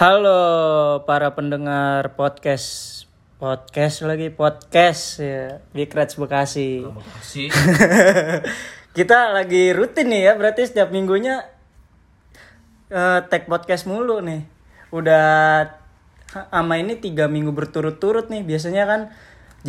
Halo para pendengar podcast podcast lagi podcast ya Big Reds Bekasi. sih Kita lagi rutin nih ya berarti setiap minggunya eh tag podcast mulu nih. Udah ama ini tiga minggu berturut-turut nih biasanya kan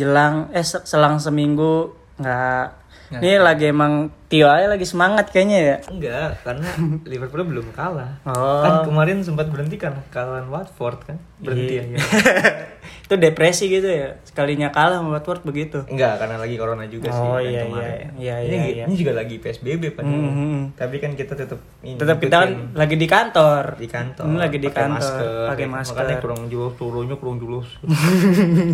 jelang eh se- selang seminggu nggak. Ini lagi emang Tio aja lagi semangat kayaknya ya. enggak karena Liverpool belum kalah Oh. kan kemarin sempat berhenti karena kalahan Watford kan berhenti Iya, iya. Itu depresi gitu ya. Sekalinya kalah sama Watford begitu. enggak karena lagi corona juga sih Oh, kan iya, kemarin. iya, iya, ini, iya, iya. ini juga lagi PSBB padahal Mhm. tapi kan kita tetap ini, Tetap kita kan lagi di kantor. di kantor Hmm, lagi di pakai kantor, masker, pakai masker. makanya kurang jauh turunnya kurang julus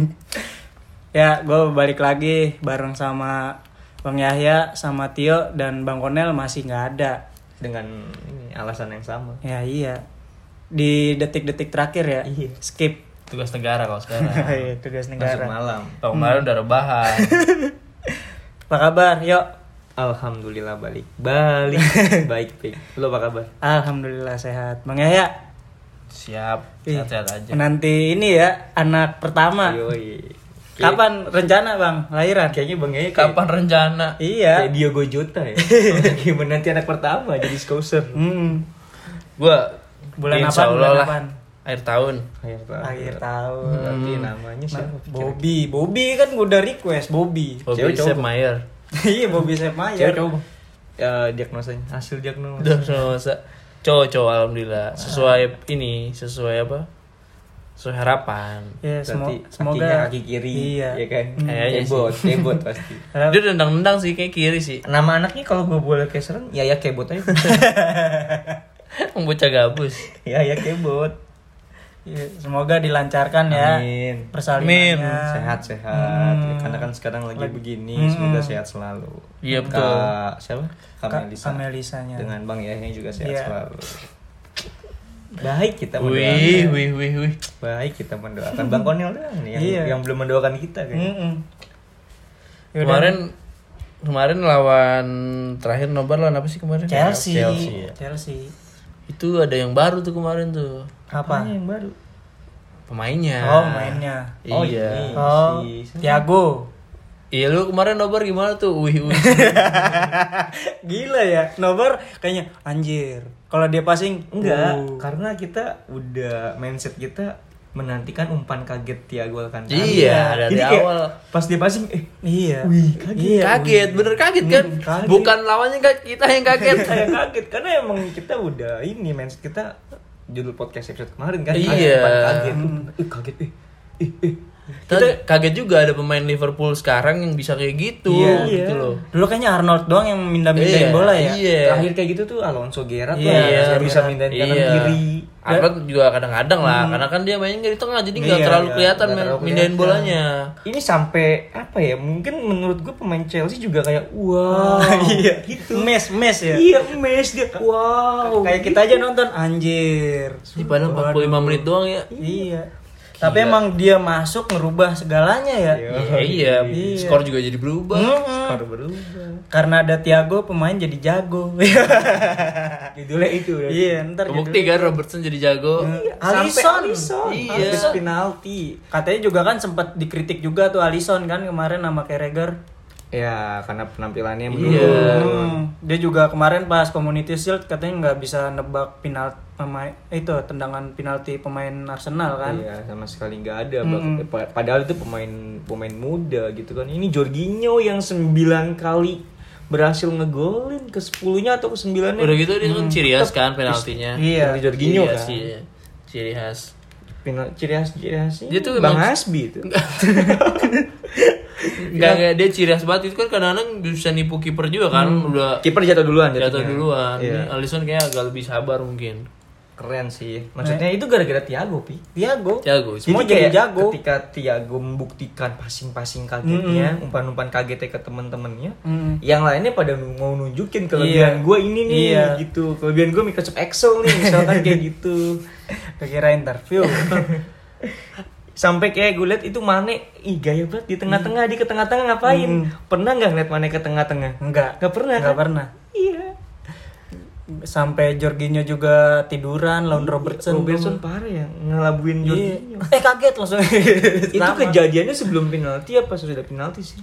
Ya, gue balik lagi bareng sama Bang Yahya, sama Tio dan Bang Konel masih nggak ada. dengan ini, alasan yang sama Ya iya. Di detik-detik terakhir ya. Iya. Skip. tugas negara kalau sekarang Iya, tugas masuk negara. malam tahun kemarin udah rebahan Apa kabar? Yuk. alhamdulillah balik balik baik baik lo apa kabar Alhamdulillah sehat. Bang Yahya, siap sehat-sehat aja nanti ini ya anak pertama. Yoi. Kapan rencana Bang lahiran? kayaknya bang Yaya kayak- kapan rencana Iya. Kayak Diogo Jota ya. Gimana nanti anak pertama jadi scouser. Hmm. gua Bulan? Allah Bulan lah, apaan? akhir tahun Akhir tahun. Akhir tahun. Berarti namanya siapa? Bobby, Bobby kan udah request Bobby. Bobby Cewek cowok? Sepp Mayer iya, Bobby Sepp Mayer. Cewek cowok. Ya diagnosanya, hasil diagnosa. udah semasa cowok cowok alhamdulillah sesuai ini sesuai apa sesuai harapan Ya, semo- semoga kaki kiri, Iya. ya kan? Kayaknya kebot, kebot pasti. dia nendang-nendang sih kayak kiri sih Nama anaknya kalau gue boleh keseran, ya ya kebot aja. bocah gabus ya ya kebot. Ya, semoga dilancarkan ya Amin. persalinannya. Sehat-sehat. Hmm. Karena kan sekarang lagi begini, semoga sehat selalu. Iya, betul. Kak, siapa? Melisa. Kamelisanya. dengan Bang Yahya juga sehat Iya. selalu. Baik kita wih mendoakan. wih wih wih Baik kita mendoakan Bang Konel doang nih yang, Iya. yang belum mendoakan kita kan. Mm-mm. Yaudah. kemarin kemarin lawan terakhir nobar lawan apa sih kemarin Chelsea. Chelsea, ya. Chelsea. itu ada yang baru tuh kemarin tuh Apa? Apanya yang baru? pemainnya Oh, mainnya. Oh, iya. Oh, si- siapa? Tiago. Iya lu kemarin nobar gimana tuh? Wih wih. Gila ya. Nobar kayaknya anjir. Kalau dia passing Enggak, uh. karena kita udah mindset kita menantikan umpan kaget Tiago Alcantara. Iya, dari Jadi kayak awal. pas dia passing eh Iya. Wih, kaget. Iya, kaget, bener kaget kan? Hmm, kaget. Bukan lawannya kan kita yang kaget. saya kaget karena emang kita udah ini mindset kita judul podcast episode kemarin kan Iya. ada umpan kaget eh kaget eh eh eh Kita kaget juga ada pemain Liverpool sekarang yang bisa kayak gitu, Iya. gitu loh. Dulu kayaknya Arnold doang yang mindah-mindahin Iya, bola ya. Iya. terakhir kayak gitu tuh Alonso Gerrard Iya, lah yang Gerrard. bisa mindahin kanan Iya. kiri Arnold juga kadang-kadang lah, karena kan dia mainnya di tengah jadi nggak Iya, terlalu iya, kelihatan main- terlalu mindahin kelihatan. bolanya. ini sampai apa ya mungkin menurut gue pemain Chelsea juga kayak wow iya. gitu Mes, mes ya. iya mes dia wow Kayak kita aja nonton anjir. Di padahal 45 menit doang ya. Iya. Tapi emang dia masuk ngerubah segalanya ya. Iya, iya. Iya. Skor juga jadi berubah. Mm-mm. Skor berubah Karena ada Tiago pemain jadi jago. judulnya itu udah iya, ntar Terbukti kan Robertson jadi jago. Alisson. Alisson Iya. Habis penalti Katanya juga kan sempat dikritik juga tuh Alisson kan kemarin sama Carragher. Ya karena penampilannya Iya. menurun. Hmm, dia juga kemarin pas Community Shield katanya nggak bisa nebak penalti pemain itu tendangan penalti pemain Arsenal kan. Iya sama sekali nggak ada. Bak- pa- Padahal itu pemain pemain muda gitu kan. Ini Jorginho yang 9 kali berhasil ngegolin ke 10 nya atau ke 9 nya Udah gitu dia kan ciri khas kan penaltinya. Iya. Dari Jorginho Iya kan. sih, ciri khas. Penal- ciri khas ciri khasnya Dia tuh Bang emang- Hasbi itu Enggak enggak dia ciri khas banget itu kan kadang-kadang bisa nipu kiper juga kan udah kiper jatuh duluan jatuh duluan. Ini Alisson kayak agak lebih sabar mungkin. keren sih. Maksudnya itu gara-gara Thiago, Pi. Thiago. Thiago. Semua Jadi jadi kayak jago. Ketika Thiago membuktikan passing-passing kagetnya, umpan-umpan kagetnya ke teman-temannya, Mm. yang lainnya pada mau nunjukin kelebihan Iya. gue ini nih Iya. gitu. Kelebihan gue Microsoft Excel nih, misalkan kayak gitu. Kira interview. Sampai kayak gue liat itu Mane, ih gaya banget di tengah-tengah, di ke tengah-tengah ngapain? Pernah nggak ngeliat Mane ke tengah-tengah? Enggak. Nggak pernah, Enggak kan? pernah. Iya. Sampai Jorginho juga tiduran lawan Robertson. Robertson parah ya ngelabuin Iya. Jorginho. Eh kaget langsung. Itu kejadiannya sebelum penalti apa sudah penalti sih?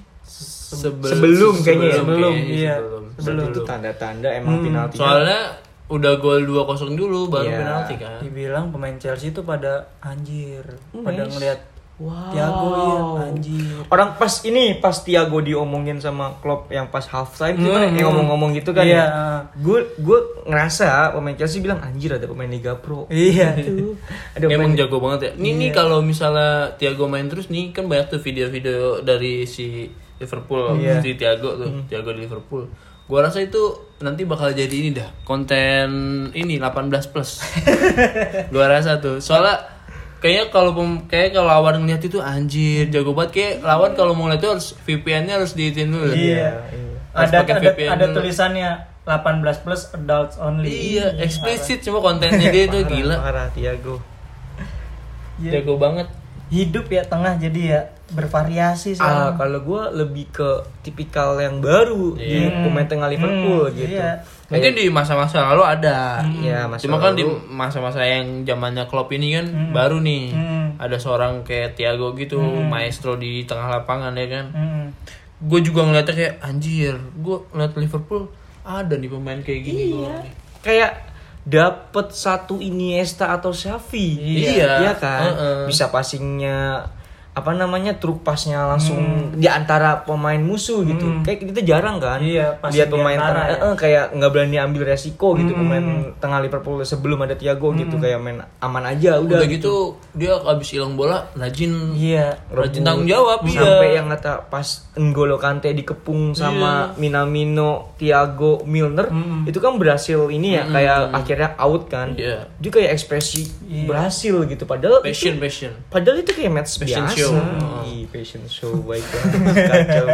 Sebelum, Sebelum kayaknya ya? Sebelum, kayaknya, iya. sebelum. Sebelum. Itu tanda-tanda emang penalti. Soalnya udah gol 2-0 dulu baru Iya. penalti kan. Dibilang pemain Chelsea itu pada anjir, pada Mes. ngelihat Wow. Thiago ya anjir. Orang pas ini pas Thiago diomongin sama Klopp yang pas half time tuh kan Hmm. yang ngomong-ngomong gitu kan Iya. ya. Gue gue ngerasa pemain Chelsea bilang anjir ada pemain Liga Pro. Iya. Tuh. Ada Emang pemain jago banget ya. Ini nih kalau misalnya Thiago main terus nih kan banyak tuh video-video dari si Liverpool, Iya. si Thiago tuh, Thiago di Liverpool. Gua rasa itu nanti bakal jadi ini dah, konten ini 18 plus. Gua rasa tuh. Soalnya kayaknya kalau pem- kayak kalau lawan ngeliat itu anjir jago banget kayak lawan kalau mau ngeliat itu harus VPN-nya harus diitin dulu. Iya. Harus Ada ada, VPN ada dulu. tulisannya 18 plus adults only. Iya, eksplisit cuma kontennya dia itu gila. Parah Thiago. Iya. Jago banget. Hidup ya tengah jadi ya bervariasi sih. Ah, kalau gue lebih ke tipikal yang baru di Iya. pemain tengah Liverpool Hmm, gitu. iya. Mungkin di masa-masa lalu ada. Iya, masa Cuma kan di lalu. masa-masa yang zamannya Klopp ini kan baru nih. Hmm. Ada seorang kayak Thiago gitu, maestro di tengah lapangan ya kan. Hmm. Gue juga ngeliatnya kayak anjir, gue ngeliat Liverpool ada nih pemain kayak gini. gua. kayak dapet satu Iniesta atau Xavi Iya. iya kan Heeh. bisa passingnya apa namanya truk pasnya langsung di antara pemain musuh gitu kayak kita jarang kan Iya, lihat di pemain antara tengah ya. eh, eh, kayak nggak berani ambil resiko gitu pemain tengah Liverpool sebelum ada Thiago gitu kayak main aman aja udah, Udah gitu dia abis hilang bola rajin Iya. rajin tanggung jawab sampai iya. yang kata pas N'Golo Kante dikepung sama Minamino, Thiago, Milner itu kan berhasil ini ya kayak akhirnya out kan. Iya. Dia kayak ekspresi berhasil gitu padahal passion itu, passion. padahal itu kayak match Passion biasa. Show. Ih, passion show baik banget. Kacau.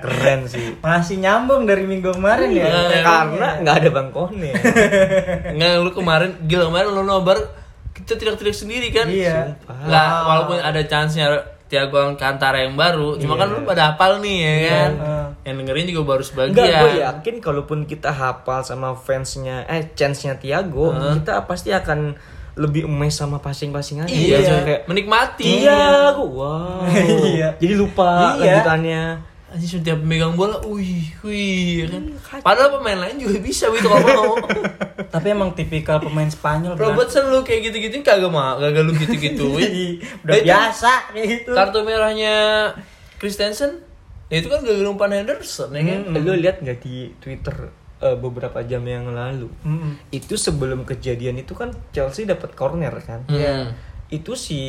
Keren sih. Masih nyambung dari minggu kemarin ya. Iya. Karena nggak ada Bang Kone. Nggak lu kemarin gila kemarin lu nobar kita tidak-tidak sendiri kan? Iya. Nggak, walaupun ada chance-nya Thiago Alcantara yang baru, cuma kan lu pada hafal nih ya kan. Yang dengerin juga baru Enggak, sebagian. gue yakin kalaupun kita hafal sama fansnya, eh chance-nya Thiago, kita pasti akan lebih emes sama passing-passingannya. Iya, coy. kayak menikmati. Thiago, wow. Iya. Jadi lupa Iya. lanjutannya. Anjir setiap megang bola, wih, wih, kan. Padahal pemain lain juga bisa gitu kalau mau. Tapi emang tipikal pemain Spanyol. Robertson lu kayak gitu-gitu kagak mah, kagak lu gitu-gituin. Udah Itu biasa kayak gitu. Kartu merahnya Christensen, ya itu kan gagal umpan Henderson ya kan. Lu lihat nggak di Twitter eh, beberapa jam yang lalu? Mm-mm. Itu sebelum kejadian itu kan Chelsea dapat corner kan? Iya. Itu si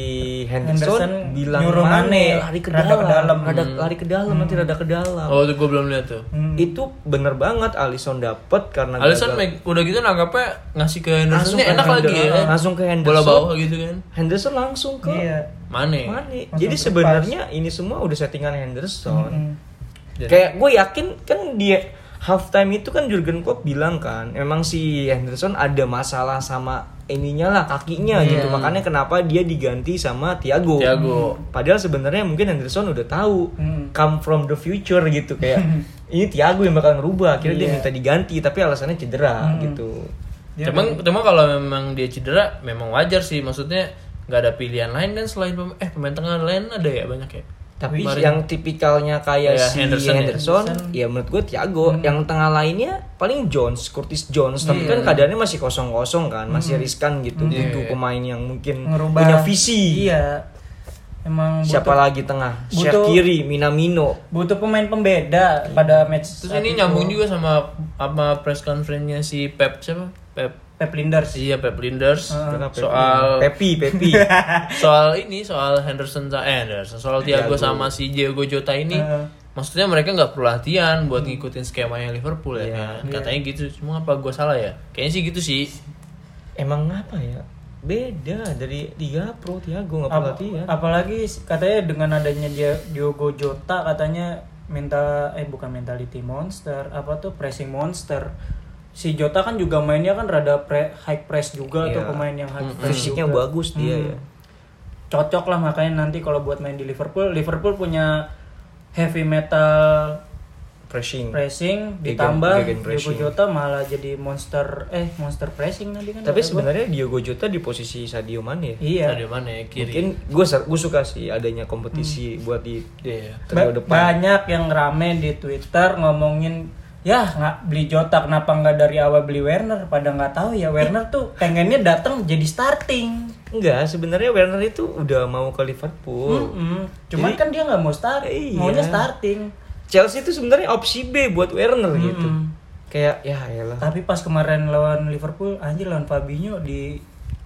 Henderson, Henderson bilang Mane Mane lari ke rada dalam, ke dalam. rada lari ke dalam nanti rada ke dalam. Oh, itu gue belum lihat tuh. Hmm. Itu bener banget Alisson dapet karena Alisson gagal- udah gitu nanggapnya ngasih ke Henderson Langsung ke enak lagi ya. Henderson. Langsung ke Henderson. Bola bawah gitu kan. Henderson langsung ke Iya. Mane. Mane. Langsung Jadi sebenarnya ini semua udah settingan Henderson. Mm. Jadi- Kayak gue yakin kan dia halftime itu kan Jurgen Klopp bilang kan, emang si Henderson ada masalah sama ininya lah kakinya gitu. Makanya kenapa dia diganti sama Thiago. Thiago. Padahal sebenarnya mungkin Henderson udah tahu Hmm. come from the future gitu kayak ini Thiago yang bakal ngerubah. Akhirnya dia Iya. minta diganti tapi alasannya cedera gitu. Dia Cuma cuma kalau memang dia cedera memang wajar sih maksudnya nggak ada pilihan lain kan selain pem- eh pemain tengah lain ada ya banyak ya. Tapi yang tipikalnya kayak Kayak si Henderson Henderson, ya? ya menurut gue Thiago. Yang tengah lainnya paling Jones, Curtis Jones. Tapi kan keadaannya masih kosong-kosong kan, masih riskan gitu. Butuh Iya. pemain yang mungkin ngerubah punya visi. Iya. Emang Siapa butuh, lagi tengah? butuh- Shaqiri, Minamino. butuh pemain pembeda pada match Terus ini itu. nyambung juga sama apa press conference-nya si Pep siapa? Pep. Pep Linders. Iya Pep Linders Mereka Pepi. soal Pepi, Pepi. soal ini soal Henderson eh Henderson soal Thiago Thiago. sama si Diego Jota ini Heeh. maksudnya mereka nggak perlu latihan buat ngikutin skemanya Liverpool ya Iya. kan katanya gitu cuma apa gue salah ya kayaknya sih gitu sih emang apa ya beda dari Liga Pro Thiago nggak Ap- latihan apalagi katanya dengan adanya dia Diogo Jota katanya minta eh bukan mentality monster apa tuh pressing monster si Jota kan juga mainnya kan rada pre- high press juga tuh Iya. pemain yang high press fisiknya juga. bagus dia Hmm. ya cocok lah makanya nanti kalau buat main di Liverpool Liverpool punya heavy metal pressing pressing Gegen- ditambah gegen Diogo pressing. Jota malah jadi monster eh monster pressing nanti kan tapi sebenarnya Diogo Jota di posisi Sadio Mane ya iya mana ya kiri? mungkin gue gue suka sih adanya kompetisi buat di trio Ba- depan banyak yang rame di Twitter ngomongin ya nggak beli Jota kenapa nggak dari awal beli Werner pada nggak tahu ya Werner tuh pengennya datang jadi starting enggak sebenarnya Werner itu udah mau ke Liverpool Mm-mm. cuman Jadi- kan dia nggak mau start Iya. maunya starting Chelsea itu sebenarnya opsi B buat Werner gitu Mm-mm. kayak ya elah tapi pas kemarin lawan Liverpool anjir lawan Fabinho di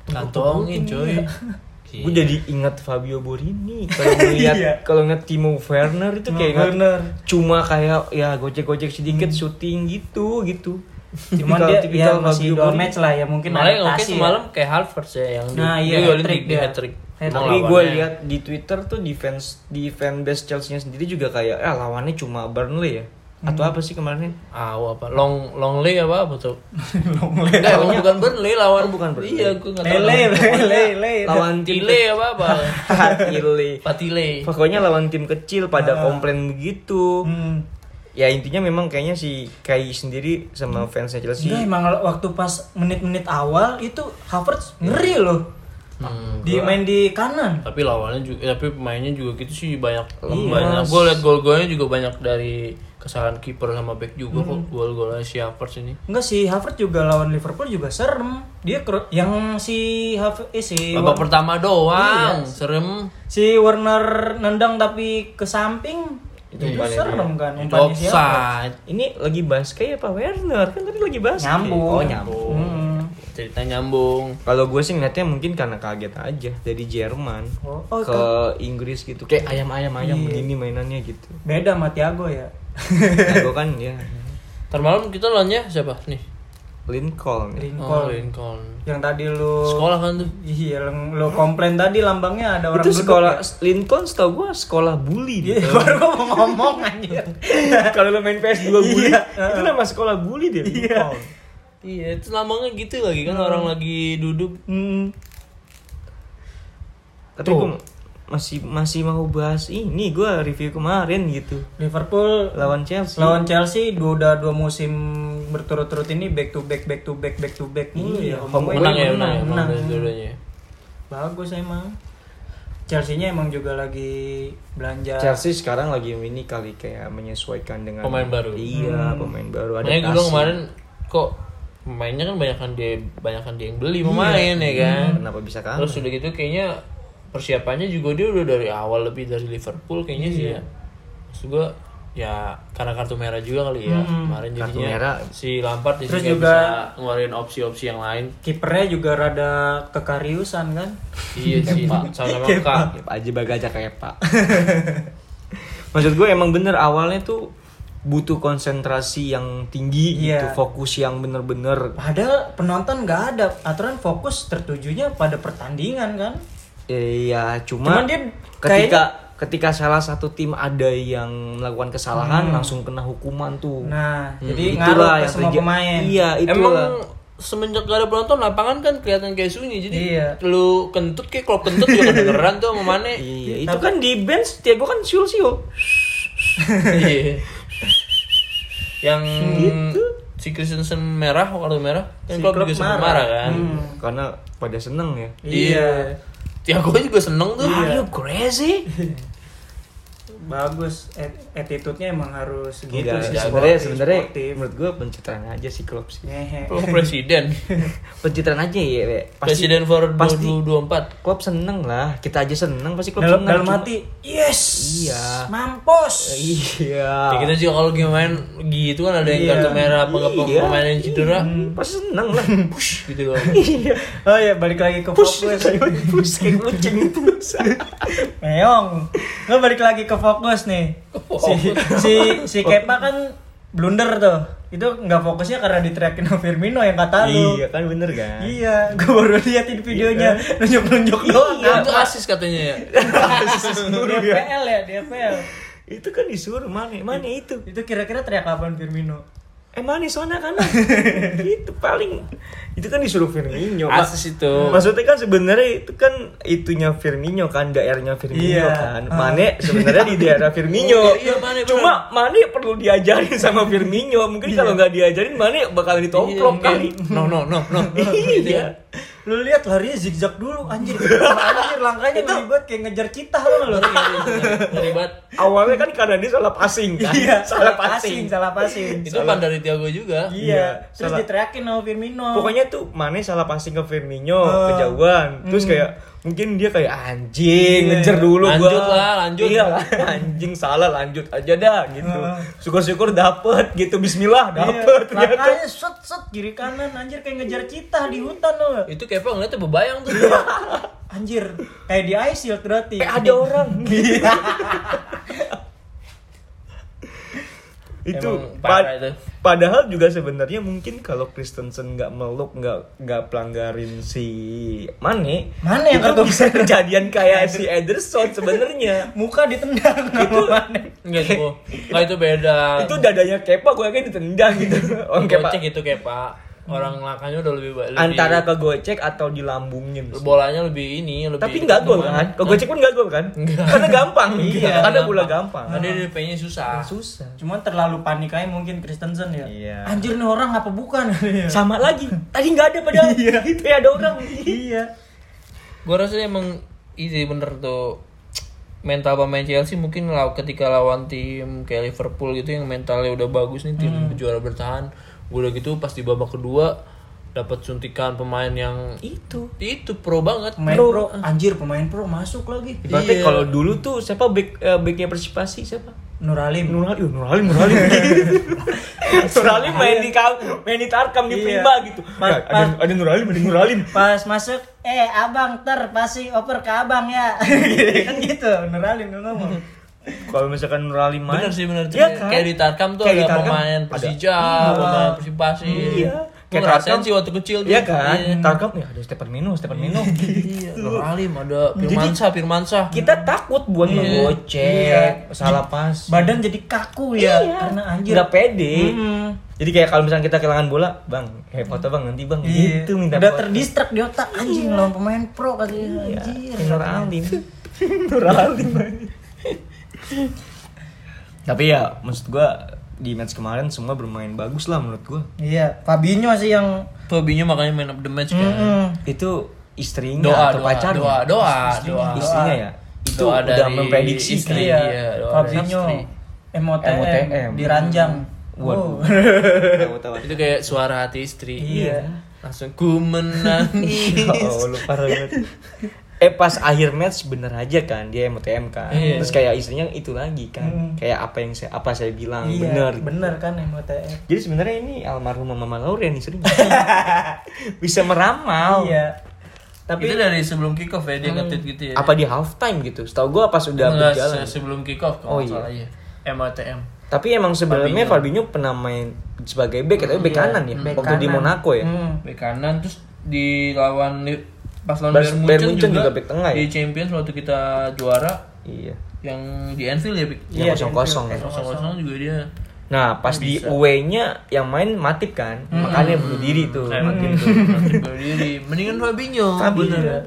Kantongin coy. gue jadi ingat Fabio Borini kalau ngeliat Iya. kalau ngeliat Timo Werner itu kayak Werner. cuma kayak ya gojek-gojek sedikit syuting gitu gitu cuman dia ya masih dua match lah ya mungkin Malah yang oke ya. semalam kayak Havertz ya yang Nah, di, iya, dia golin hat-trick di dia. hat-trick. Tapi gue lihat di Twitter tuh di fans di fanbase Chelsea-nya sendiri juga kayak ah lawannya cuma Burnley ya atau Hmm. apa sih kemarin Ah, apa? Long Longley apa apa tuh? Longley. Enggak, emang bukan Burnley lawan Oh, bukan Burnley. Iya, gue enggak tahu. lele lele lele lawan tim Tile apa apa? Tile. Patile. pokoknya lawan tim kecil pada komplain begitu Hmm. ya intinya memang kayaknya si Kai sendiri sama fansnya Chelsea Enggak emang waktu pas menit-menit awal itu Havertz ngeri loh. Hmm. Di main di kanan. Tapi lawannya juga tapi pemainnya juga gitu sih banyak Iya. banyak. Gue liat gol-golnya juga banyak dari kesalahan kiper sama back juga kok gol-golnya si Havertz ini. Enggak sih Havertz juga lawan Liverpool juga serem. Dia yang si Havertz eh, si Babak Wer- pertama doang, serem. si Werner nendang tapi ke samping itu umpannya serem kan umpannya siapa? ini lagi bahas kayak apa Werner kan tadi lagi bahas Nyambung. oh nyambung Hmm. Cerita nyambung. kalau gue sih ngeliatnya mungkin karena kaget aja dari Jerman Oh, oh, ke Inggris gitu kayak ayam ayam ayam Iya. begini mainannya gitu Beda sama Thiago ya. gue kan ya Ntar malam kita lawannya siapa nih? Lincoln ya. Lincoln. Oh, Lincoln. Yang tadi lu Sekolah kan tuh. Iya, lu- lu komplain tadi lambangnya ada orang itu sekolah ya? Lincoln setahu gue sekolah bully dia. baru gua mau ngomong anjir. kalau lo main PS2 bully Iya. itu nama sekolah bully dia. Lincoln. Iya, itu lambangnya gitu lagi kan orang lagi duduk. Hmm. tapi gue masih masih mau bahas ini gue review kemarin gitu Liverpool lawan Chelsea lawan Chelsea dua udah dua musim berturut-turut ini back to back back to back back to back mulu Iya, ya. home Menang ya, menang, menang, ya, menang. menang dua-duanya. Bagus emang. Chelsea-nya emang juga lagi belanja. Chelsea sekarang lagi ini kali kayak menyesuaikan dengan Pemain baru. Iya, pemain baru ada. Makanya gue kemarin kok pemainnya kan banyak dia banyak dia yang beli pemain ya kan. kenapa bisa kalah? Terus udah gitu kayaknya persiapannya juga dia udah dari awal lebih dari Liverpool kayaknya sih ya. Maksud gue ya karena kartu merah juga kali ya kemarin Kartu jadinya merah. si Lampard Terus juga- bisa ngeluarin opsi-opsi yang lain Kipernya juga rada kekariusan kan. iya sih sama-sama kak Ya, Pak Haji Bagaja kayak Pak. Maksud gue emang bener awalnya tuh butuh konsentrasi yang tinggi Iya. gitu, fokus yang bener-bener Padahal penonton nggak ada aturan fokus tertujunya pada pertandingan kan. Iya, Cuman cuma dia ketika ketika salah satu tim ada yang melakukan kesalahan langsung kena hukuman tuh. Nah, Hmm, jadi itulah ngaruh ke yang semua terjadi. pemain. Iya, itulah. emang semenjak gak ada penonton lapangan kan kelihatan kayak sunyi jadi Iya. lu kentut kayak kalau kentut juga kedengeran tuh sama Mane Iya, itu kan di bench Tiago kan siul-siul. Iya. Yang si Christensen merah kartu merah kan Si Klopp juga sempat marah. marah kan Hmm. Karena pada seneng ya. iya Tiago juga seneng tuh Are you crazy? Bagus. At- attitude-nya emang harus gitu Enggak, sih. sebenarnya sebenarnya menurut gue pencitraan aja sih klub sih. Oh, presiden Pencitraan aja ya, Be. presiden for pasti 2024 klub seneng lah. Kita aja seneng pasti klub Dalam, seneng. dalam hati, yes. Iya. Mampus. Iya. ya kita juga kalau main gitu kan ada yang Iya. kartu merah apa nggak Iya. pemain yang cedera Pasti seneng lah. push gitu loh Iya. Oh ya, balik lagi ke Push, fokus. push kayak kucing. Meong. Lo balik lagi ke fokus nih. Si si si Kepa kan blunder tuh. Itu nggak fokusnya karena diteriakin sama Firmino yang kata lu. Iya kan bener kan? Iya, gue baru liatin videonya nunjuk-nunjuk doang. Iya, itu asis katanya ya. Di FPL ya, di FPL. Itu kan disuruh mana? Mana itu? Itu kira-kira teriak kapan Firmino? Eh mana sana kan? itu paling itu kan disuruh Firmino. Asis itu. Maksudnya kan sebenarnya itu kan itunya Firmino kan daerahnya Firmino Iya. kan. Mane sebenarnya di daerah Firmino. Iya, Mane. Cuma Mane perlu diajarin sama Firmino. Mungkin kalau nggak diajarin Mane bakal ditomplok Iya, kali. No no no no. Gitu Iya. Lu lihat larinya zigzag dulu anjir. anjir langkahnya ngeri banget kayak ngejar citah lo lo. Banget. Awalnya kan karena dia salah passing kan. Iya, salah passing. salah passing. Itu pan dari Thiago juga. Iya, terus salah. diteriakin sama Firmino. Pokoknya tuh Mane salah passing ke Firmino Ah. kejauhan. Terus kayak mungkin dia kayak anjing Iya. ngejar dulu Lanjut gua. lah, lanjut. Iya lah, anjing salah lanjut aja dah gitu. Ah. Syukur-syukur dapet gitu bismillah Iya, dapet ternyata. langkahnya set set kiri kanan anjir kayak ngejar citah di hutan lo. Itu Kepa ngeliatnya bebayang tuh. Anjir, kayak di Ice Shield berarti. Eh ada orang. Iya. itu pa- itu. padahal juga sebenarnya mungkin kalau Kristensen nggak meluk nggak nggak pelanggarin si Mane Mane yang itu bisa kejadian kayak si Ederson sebenarnya Muka ditendang itu Enggak itu. Enggak itu beda. itu dadanya Kepa gue yakin ditendang gitu orang Kepa Gocek itu Kepa. Orang langkahnya udah lebih lebih antara kegocek atau dilambungin bolanya lebih ini lebih tapi nggak gol kan? Kegocek pun nggak gol kan? Karena gampang. Iya, karena gampang. bola gampang. Karena dia DP-nya susah. susah. Cuman terlalu panik aja mungkin Kristensen ya. Iya. Anjir nih orang apa bukan? sama lagi. Tadi nggak ada padahal Iya. itu ya ada orang. Iya. Gua rasa emang ini bener tuh. Mental pemain Chelsea mungkin law ketika lawan tim kayak Liverpool gitu yang mentalnya udah bagus nih tim juara bertahan udah gitu pas di babak kedua dapat suntikan pemain yang itu itu pro banget Pemain Pro. pro. anjir pemain pro masuk lagi. Berarti Iya. kalau dulu tuh siapa back eh, backnya Persipasi siapa? Nuralim. Nurhalim, uh, Nurhalim, Nurhalim. Nurhalim main di kau, main di Tarkam di Iya. Prima gitu. Pas- Ya, ada ada Nurhalim, ada Nurhalim. Pas masuk, eh abang ter pasti oper ke abang ya. kan gitu, Nuralim ngomong. Kalau misalkan Nurhalim main, bener sih bener Iya Kayak- kan? kayak di Tarkam tuh Kayak ada Tarkam pemain. Persija Iya. pemain Persipasi Iya. Gue Kayak ngerasain Tarkam. sih waktu kecil. Iya kan? Iya. Tarkam ya ada Stefan Mino, Stefan Mino. Iya, Alim ada Firmansyah, Firmansyah. Kita takut buat Iya. ngegocek, salah pas. Badan jadi kaku ya, karena anjir. Nggak pede. Mm-mm. Jadi kayak kalau misalnya kita kehilangan bola, bang, eh foto bang nanti bang, Iya. gitu minta Udah terdistrak di otak anjing lawan pemain pro katanya Iya, anjir. Nur Alim. Nur Alim. Tapi ya maksud gua di match kemarin semua bermain bagus lah menurut gua. Iya, Fabinho sih yang Fabinho makanya man of the match kan. Mm-mm. Itu istrinya Doa, atau doa, pacarnya? doa, doa, Istrinya, doa. istrinya ya. Itu Doa udah dari memprediksi istri. doa Fabinho MOTM, MOTM. diranjang. Waduh. Oh. Itu kayak suara hati istri. Iya. Langsung ku menangis. Oh, lu parah banget. Eh pas akhir match bener aja kan dia MTM kan. Iya. Terus kayak istrinya itu lagi kan. Hmm. Kayak apa yang saya apa saya bilang Iya, bener. bener kan MOTM. Jadi sebenarnya ini almarhum Mama Lauren istrinya. Bisa meramal. Iya. Tapi itu dari sebelum kick off ya dia nge-tweet gitu ya. Apa di halftime gitu? Setahu gua pas udah Enggak, berjalan. se- sebelum kick off Oh, kalau iya. salah ya. MATM. Tapi emang sebenarnya Fabinho pernah main sebagai back atau back Iya, kanan ya back waktu di kanan. Monaco ya. Hmm. Bek kanan terus di lawan pas lawan Bayern Bayern Munchen, Munchen juga, juga bek tengah ya? Di Champions waktu kita juara Iya. yang di Anfield ya, Bik? Yang Iya, kosong-kosong ya. Kosong-kosong juga dia. Nah, pas di away-nya yang main Matip kan. Makanya bunuh diri tuh. Kayak makin tuh, makin berdiri. Mendingan Fabinho. Fabinho. Bener.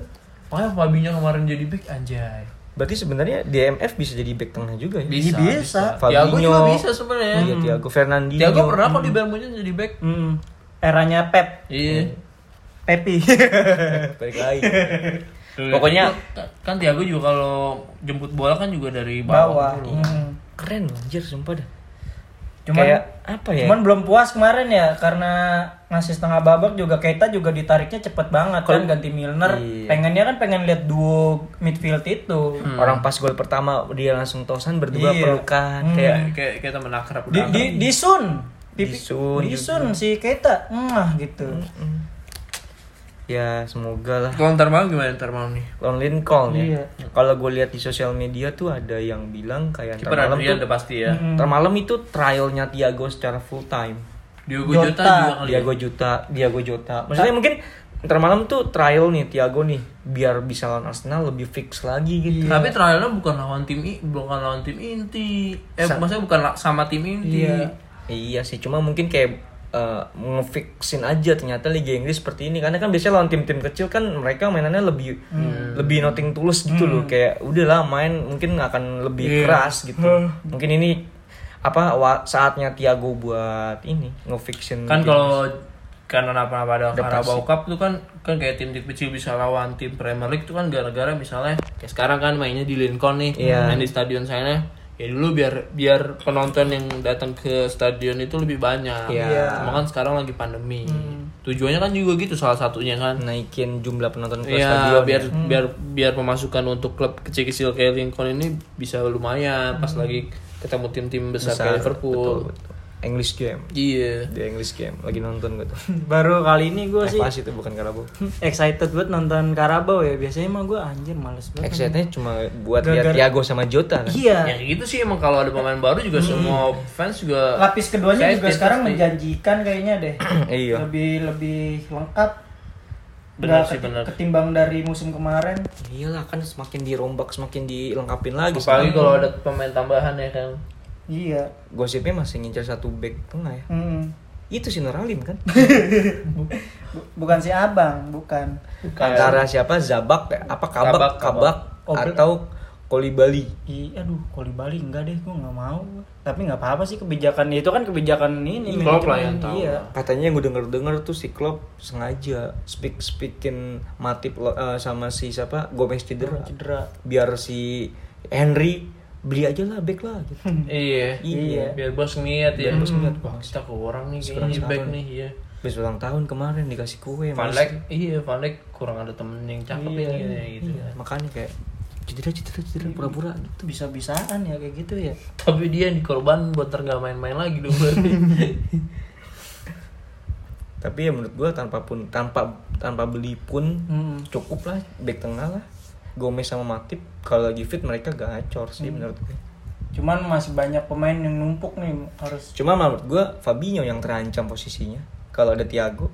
Makanya Fabinho kemarin jadi back anjay. Berarti sebenarnya DMF bisa jadi back tengah juga ya. Bisa, Bisa. bisa. Fabinho. Thiago juga bisa sebenarnya. Iya, Thiago Fernandinho. Thiago pernah kok di Bayern Munchen jadi back. Hmm. Eranya Pep, Iya. Pepi. Balik lagi. Tuh, Pokoknya- kan, kan Thiago juga kalau jemput bola kan juga dari Bawah. bawah. dulu. Hmm. Keren loh, anjir sumpah dah. Cuman Kayak apa ya? Cuman belum puas kemarin ya karena ngasih setengah babak juga Keita juga ditariknya cepet banget kan Kalau- ganti Milner. Iya. Pengennya kan pengen lihat duo midfield itu. Orang pas gol pertama dia langsung tosan berdua Iya. pelukan Hmm. kayak Kayak kita menakrab Di di di Sun. Pipi- Di Sun Di Sun si Keita. Mwah gitu. Ya semoga lah. Kalau ntar malam gimana ntar malam nih? Lawan Lincoln ya. Iya. Kalau gue lihat di sosial media tuh ada yang bilang kayak ntar malam Adrian tuh udah pasti ya. ntar malam itu trialnya Thiago secara full time. Diogo Jota. Jota juga kali ya. Diago Jota, Diago Jota. Maksudnya mungkin ntar malam tuh trial nih Thiago nih biar bisa lawan Arsenal lebih fix lagi gitu. Tapi trialnya bukan lawan tim bukan lawan tim inti. Eh maksudnya bukan sama tim inti. Iya. Iya sih, cuma mungkin kayak eh, ngefixin aja ternyata Liga Inggris seperti ini karena kan biasanya lawan tim-tim kecil kan mereka mainannya lebih lebih nothing tulus gitu loh kayak udahlah main mungkin akan lebih Iya. keras gitu mungkin ini apa saatnya Thiago buat ini ngefixin Kan tim. kalau karena apa-apa ada Adaptasi. Carabao Cup tuh kan kan kayak tim-tim kecil bisa lawan tim Premier League tuh kan gara-gara misalnya kayak sekarang kan mainnya di Lincoln nih, Iya. main di stadion sana. Ya dulu biar biar penonton yang datang ke stadion itu lebih banyak. Iya. Cuma kan sekarang lagi pandemi. Tujuannya kan juga gitu salah satunya kan. naikin jumlah penonton ke Iya, stadion biar ya. biar biar pemasukan untuk klub kecil-kecil kayak Lincoln ini bisa lumayan pas lagi ketemu tim-tim besar, Besar, kayak Liverpool. betul, betul. English game Iya. di English game lagi nonton gue tuh Baru kali ini gue sih sih itu bukan Karabo excited banget nonton Karabau ya. Biasanya mah gue anjir males banget. Excitednya cuma buat lihat Thiago sama Jota kan Iya. Ya kayak gitu sih emang kalau ada pemain baru juga semua fans juga Lapis keduanya juga sekarang pasti. menjanjikan kayaknya deh. iya Lebih lebih lengkap. Benar sih, benar. Ketimbang dari musim kemarin. iyalah kan semakin dirombak semakin dilengkapin lagi apalagi kalau ada pemain tambahan ya kan. Iya. gosipnya masih ngincar satu back tengah ya Hmm. itu si Nuralim kan Bu- bukan si abang, bukan. antara siapa Zabak ya? apa Kabak Kabak, Kabak, Oh, atau Kolibali I, aduh, kalau di Bali enggak deh, gue nggak mau. Tapi nggak apa-apa sih kebijakan itu kan kebijakan ini. Klopp lah yang tahu. Iya. katanya yang gue denger denger tuh si Klopp sengaja speak speakin Matip lo- eh, sama si siapa Gomez cedera Cedera. biar si Henry beli aja lah back lah gitu. Iya. Iya. Biar bos ngeliat ya. Biar bos ngeliat, wah kita kurang nih Kurang kayaknya back nih iya. Habis ulang tahun kemarin dikasih kue Van. Dijk, iya Van Dijk kurang ada temen yang cakep Iya, ini gitu. Iya, makanya kayak cedera cedera cedera pura-pura gitu. Bisa-bisaan ya kayak gitu ya. Tapi dia yang dikorban buat nggak main-main lagi dong berarti. Tapi ya menurut gua tanpa pun tanpa tanpa beli pun Hmm. cukup lah back tengah lah. Gomez sama Matip kalau lagi fit mereka gacor sih Hmm. menurut gue. Cuman masih banyak pemain yang numpuk nih harus Cuma menurut gua Fabinho yang terancam posisinya kalau ada Thiago.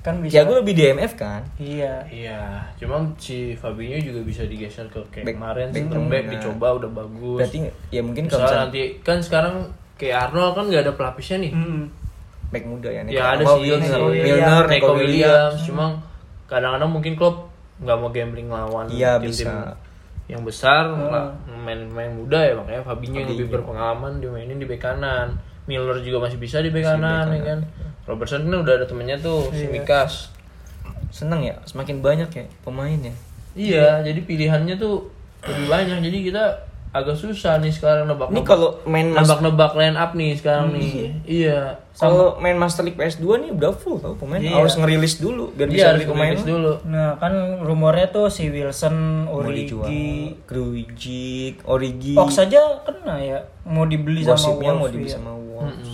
kan bisa. Thiago lebih DMF kan. Iya. Iya, cuman si Fabinho juga bisa digeser ke kayak Back- kemarin back center back tengah. dicoba udah bagus. Berarti ya mungkin kalau Misalnya nanti kan sekarang kayak Arnold kan nggak ada pelapisnya nih. Hmm. back muda ya. Ya ada Oh, sih Milner, Neko Williams. Williams, cuma kadang-kadang mungkin klub nggak mau gambling lawan Iya, tim-tim bisa. yang besar lah, main-main muda ya makanya Fabinho yang lebih Fabinho. berpengalaman dimainin di bek kanan. Miller juga masih bisa di bek kanan, ya kan. Robertson kan udah ada temennya tuh si Mikas. Seneng ya, semakin banyak ya pemain ya. Iya, jadi pilihannya tuh lebih banyak. Jadi kita agak susah nih sekarang nebak. Ini kalau main mas- nebak-nebak line up nih sekarang nih. Iya. kalau main Master League PS2 nih udah full tau pemain Iya. harus ngerilis dulu biar bisa Iya, harus beli pemain dulu. Nah, kan rumornya tuh si Wilson, mau Origi, Grujic, Origi Ox aja kena ya mau dibeli sama gosipnya mau Wolves. dibeli ya. sama Wolves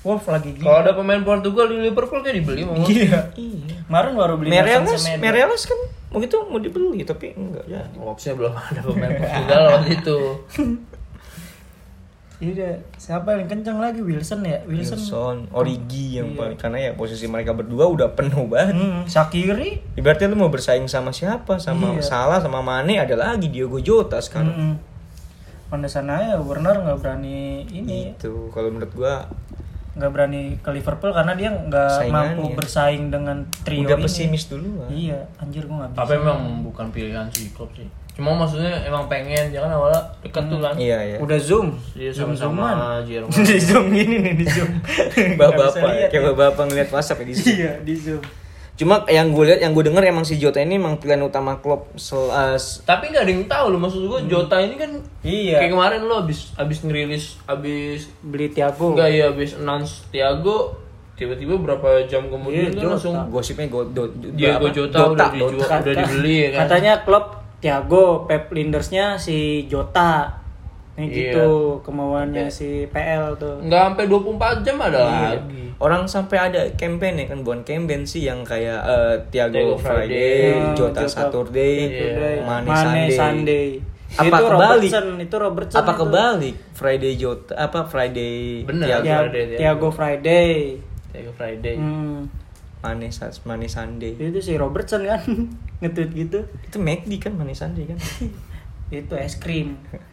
Wolf lagi gila. Kalau ada pemain Portugal di Liverpool kayak dibeli mau. Iya. iya Kemarin baru beli Semedo. Mereles kan mau gitu mau dibeli tapi enggak ya Wolvesnya belum ada pemain Portugal waktu itu. Iya, siapa yang kencang lagi Wilson ya? Wilson. Wilson, Origi yang paling karena ya posisi mereka berdua udah penuh banget Hmm, Shakiri. Ibaratnya lu mau bersaing sama siapa? Sama Iya. Salah, sama Mane, ada lagi Diogo Jota sekarang. Hmm. Mana sana ya Werner nggak berani ini, Itu kalau menurut gua nggak berani ke Liverpool karena dia nggak mampu bersaing dengan trio udah ini. pesimis dulu. Iya, anjir gua nggak bisa. Tapi memang bukan pilihan si klub sih. Cuma maksudnya emang pengen, jangan awalnya dekat tuh kan. Iya ya. Udah zoom. Dia zoom sama-sama Jerman. di zoom gini nih di zoom. Bapak-bapak, kayak ya. bapak ngeliat WhatsApp ya di sini. Iya, di zoom. Cuma yang gue lihat, yang gue denger emang si Jota ini emang pilihan utama klub sel, uh, s- Tapi nggak ada yang tahu loh maksud gua Jota ini kan Iya. kayak kemarin lo abis abis ngerilis abis Beli Thiago. enggak ya abis announce Thiago tiba-tiba berapa jam kemudian Iya, langsung gosipnya go, do, do, Diego apa? Jota, Dota, udah dijual Dota. udah dibeli ya kan. Katanya klub Thiago, Pep Lindersnya si Jota. Iya. gitu kemauannya si PL tuh. Nggak sampai 24 jam ada lagi. Orang sampai ada campaign ya kan bukan campaign sih yang kayak eh, Thiago Thiago Friday, Friday, Ya, Jota Jota Saturday, Today, Mane, Mane Sunday. Sunday. Apa itu kebalik? Robertson, itu Robertson. Apa itu. kebalik? Friday Jota apa Friday Bener. Thiago, Ya, Friday. Thiago Friday. Thiago Friday. Hmm. Mane, Mane Sunday. Itu si Robertson kan nge-tweet gitu. Itu McD kan Mane Sunday kan. Itu es krim.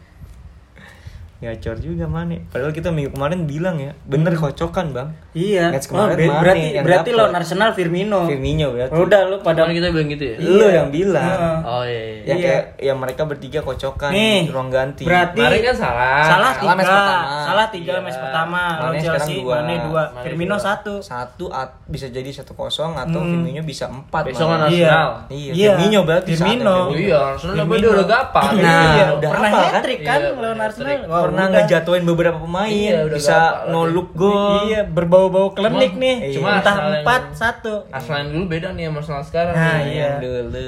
Gacor juga Mane. Padahal kita minggu kemarin bilang ya, bener kocokan bang. Iya. Match Oh, kemarin be- Mane berarti yang berarti lawan Arsenal Firmino. Firmino berarti. Udah lu pada Padahal kita bilang gitu ya. Lu yang bilang. Oh iya. iya. Yang Iya. kayak ya mereka bertiga kocokan Nih, ruang ganti. berarti Kemarin kan salah. salah Salah tiga, match pertama. salah tiga Iya. match pertama. Sekarang Chelsea, dua. Mane dua, Mane Firmino dua. satu. satu at- bisa jadi satu kosong atau Hmm. Firmino bisa empat. Besok kan Iya. Arsenal. Iya, Iya. Firmino berarti Firmino. Oh iya, Arsenal udah gampang. Nah, iya, udah pernah hafal kan? hat-trick kan Iya, lawan. Arsenal. Pernah udah. ngejatuhin beberapa pemain, Iya, udah bisa gampang no lagi. look goal. Iya, berbau-bau klinik Cuma- nih. cuma Entah empat satu. Arsenal dulu beda nih sama Arsenal sekarang. Nah, nih. iya. Dulu.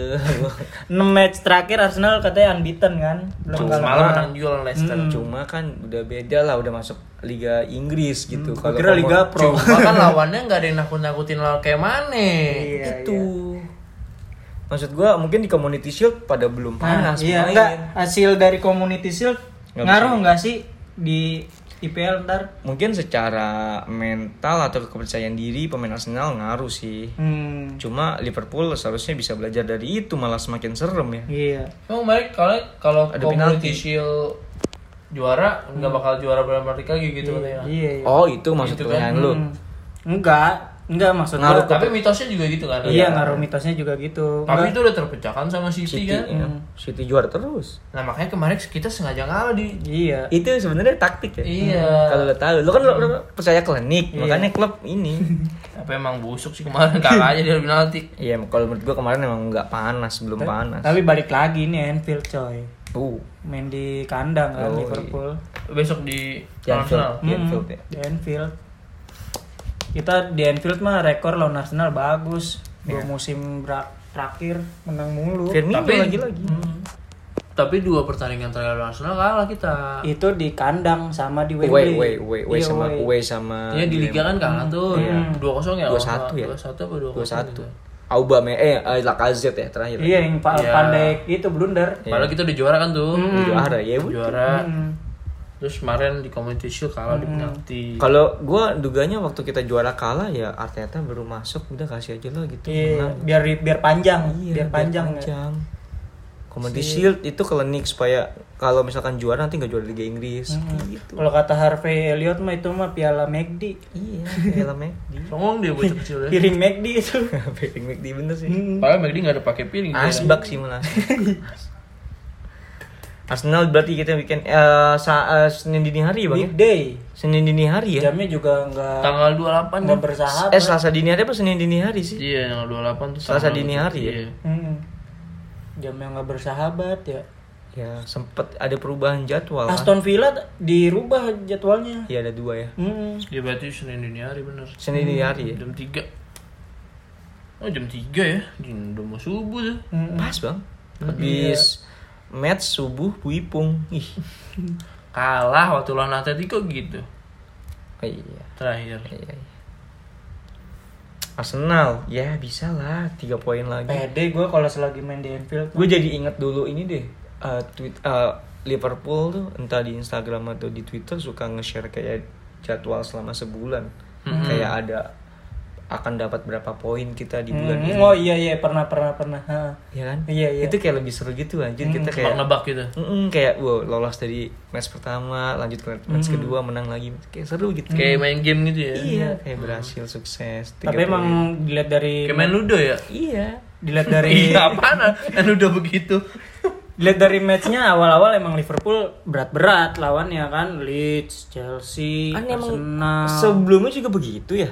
6 match terakhir Arsenal katanya unbeaten kan. Belum Cuma kalah. semalam menang juga lawan Leicester. Mm. Cuma kan udah beda lah, udah masuk Liga Inggris gitu. Gua kira Liga Pro. Cuma kan lawannya nggak ada yang nakut-nakutin lawan kayak mana. Iya, itu. Maksud gua mungkin di Community Shield pada belum Nah, panas iya, main. enggak hasil dari Community Shield Nggak ngaruh nggak sih di IPL ntar? Mungkin secara mental atau kepercayaan diri pemain Arsenal ngaruh sih. Hmm, Cuma Liverpool seharusnya bisa belajar dari itu malah semakin serem ya. iya. Emang baik kalau kalau Ada penalti. Shield juara nggak bakal juara Premier League lagi gitu katanya. Iya, iya. Oh, itu maksud Itu pertanyaan kan. lu. Hmm. Enggak, enggak maksud Ngaruh gua- Tapi mitosnya juga gitu kan. Iya, ngaruh mitosnya juga gitu. Tapi itu udah terpecahkan sama City, City, kan. ya. City juara terus. Nah makanya kemarin kita sengaja ngalah di. Iya. Itu sebenarnya taktik ya. Iya. Kalau lo tahu, lo kan lo, lo percaya klinik, makanya klub ini. Apa emang busuk sih kemarin kalah aja dia penalti. Iya, kalau menurut gua kemarin emang nggak panas, belum panas. Tapi balik lagi nih Anfield coy. Uh, Main di kandang kan Oh, Liverpool. Besok di di Anfield, Anfield Hmm, ya. Di Anfield. Kita di Anfield mah rekor lawan Arsenal bagus. Dua musim bra- terakhir menang mulu. Firmino Tapi- lagi-lagi. Tapi dua pertandingan terakhir lawan Arsenal kalah kita. Itu di kandang sama di Away, Wembley. away, away, away Iya, sama away. away sama Iya di Liga kan kalah tuh. Iya. Dua kosong ya. 2-1 ya? Dua satu apa dua dua satu. Aubameyang eh eh, Lacazette ya terakhir. Iya yang pa- Iya. pandai itu blunder. Padahal kita udah juara kan tuh. Juara ya. Juara. Hmm. Terus kemarin di Community Shield kalah di penalti. Kalau gua duganya waktu kita juara kalah ya Arteta baru masuk udah kasih aja lah gitu. Iya, Menang. biar biar panjang, Iya, biar panjang. ya. panjang. Community Shield itu klinik supaya kalau misalkan juara nanti nggak juara Liga Inggris. Gitu. Kalau kata Harvey Elliott mah itu mah piala McD. Iya, film McD. Songong dia bocah kecil ya. Piring McD itu. Piring McD bener sih. Padahal McD nggak ada pakai piring. Asbak sih malah. Arsenal berarti kita bikin eh, sa- eh, Senin dini hari ya bang ya? Weekday. Senin dini hari ya? Jamnya juga enggak Tanggal 28 enggak kan? bersahabat. Eh Selasa dini hari apa Senin dini hari sih? Iya, tanggal 28 tuh. Selasa dini hari ya? Iya. Hmm. Jamnya enggak bersahabat ya. Ya sempet ada perubahan jadwal kan? Aston Villa dirubah jadwalnya. Iya ada dua ya. Hmm. Dia berarti Senin dini hari bener. Senin dini hari ya. Jam 3. Oh, jam 3 ya. Jin, udah mau subuh tuh. Hmm. Pas bang. Habis match subuh Buipung. Ih. Kalah waktu lawan Atletico gitu. Oh, iya. Terakhir. Iya, iya. Arsenal, ya bisa lah tiga poin lagi. Pede gue kalau selagi main di Anfield. Gue jadi inget dulu ini deh, eh, tweet eh, Liverpool tuh entah di Instagram atau di Twitter suka nge-share kayak jadwal selama sebulan, kayak ada akan dapat berapa poin kita di bulan Hmm. ini. Oh iya iya pernah pernah pernah. Ha. Ya kan? Iya, iya. Itu kayak lebih seru gitu anjir kita kayak Nebak-nebak gitu. Mm-mm, kayak wow lolos dari match pertama lanjut ke match kedua menang lagi kayak seru gitu Kayak main game gitu ya. iya kayak berhasil sukses Tapi poin. emang dilihat dari Kayak main Ludo ya? iya dilihat dari Iya, apaan? Kan udah begitu. Dilihat dari matchnya awal-awal emang Liverpool berat-berat lawannya kan Leeds, Chelsea, kan emang Arsenal. sebelumnya juga begitu ya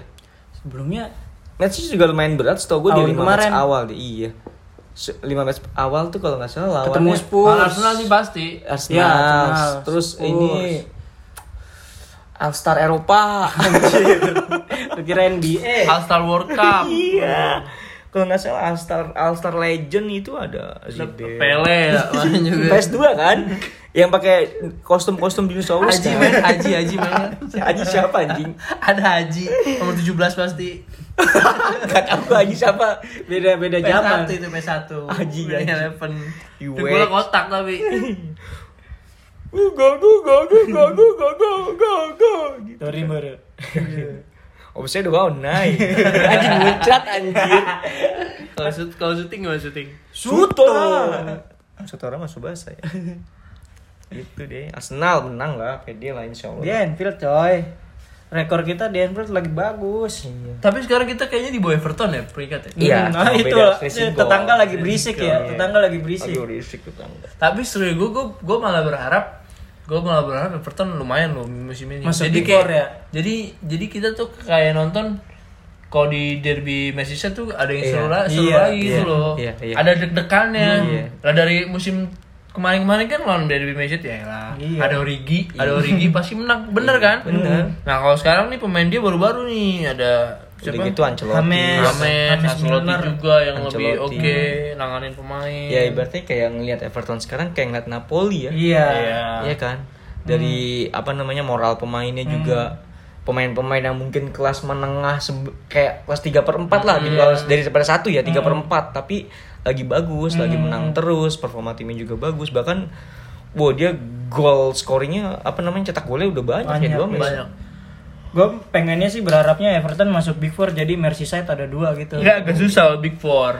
Sebelumnya matchnya juga lumayan berat setahu gue di lima kemarin. match awal deh iya lima match awal tuh kalau nggak salah lawannya ketemu Spurs. Kalau Arsenal sih pasti. Arsenal, Ya, Arsenal, terus Spurs. ini All Star Eropa Lu kira NBA. All Star World Cup. iya kalau nggak salah All Star All Star Legend itu ada Zidane. Pele ya main juga. PS2 kan yang pakai kostum-kostum dinosaurus Haji kan? Haji, Haji main. Haji siapa anjing? Ada Haji, nomor 17 pasti. Gak tahu Haji siapa. beda beda zaman P1 itu P1. Haji, Winning Haji. Eleven. Bola wait. kotak tapi. Go go go go go go go go go go. Saya udah mau naik. Anjing muncrat anjir. Kalau shoot, kalau syuting gimana syuting? Suto. Sutora masuk bahasa ya. Itu deh. Arsenal menang lah, pede lah insya di Allah. Anfield coy rekor kita di Anfield lagi bagus Tapi sekarang kita kayaknya di bawah Everton ya peringkat ya. Iya, Hmm, nah itu gol. tetangga lagi berisik ya Iya. tetangga lagi berisik Aduh, risik tetangga. Tapi seru gue, gue, gue malah berharap gue malah berharap Everton lumayan loh musim ini. Masuk jadi kayak, ya? Jadi jadi kita tuh kayak nonton kalau di derby Merseyside tuh ada yang seru, Iya. seru Iya, lagi gitu iya, loh. iya, iya. Ada deg-degannya. Iya. Lah dari musim kemarin-kemarin kan lawan derby Merseyside ya lah. Iya. Ada Origi, ada Origi pasti menang. Bener kan? Bener. Nah, kalau sekarang nih pemain dia baru-baru nih ada Udah siapa? gitu Ancelotti. James. James, Ancelotti Milner. juga yang lebih Ancelotti. oke nanganin pemain. Ya ibaratnya kayak ngelihat Everton sekarang kayak ngeliat Napoli ya. iya Iya. Iya kan? Dari apa namanya moral pemainnya juga pemain-pemain yang mungkin kelas menengah kayak kelas 3 per 4 lah di bawah dari daripada satu ya 3 per 4 tapi lagi bagus, lagi menang terus, performa timnya juga bagus bahkan wow dia goal scoringnya apa namanya cetak golnya udah banyak, Banyak, ya dua banyak. Gue pengennya sih berharapnya Everton masuk Big Four jadi Merseyside ada dua gitu Ya agak susah Big Four.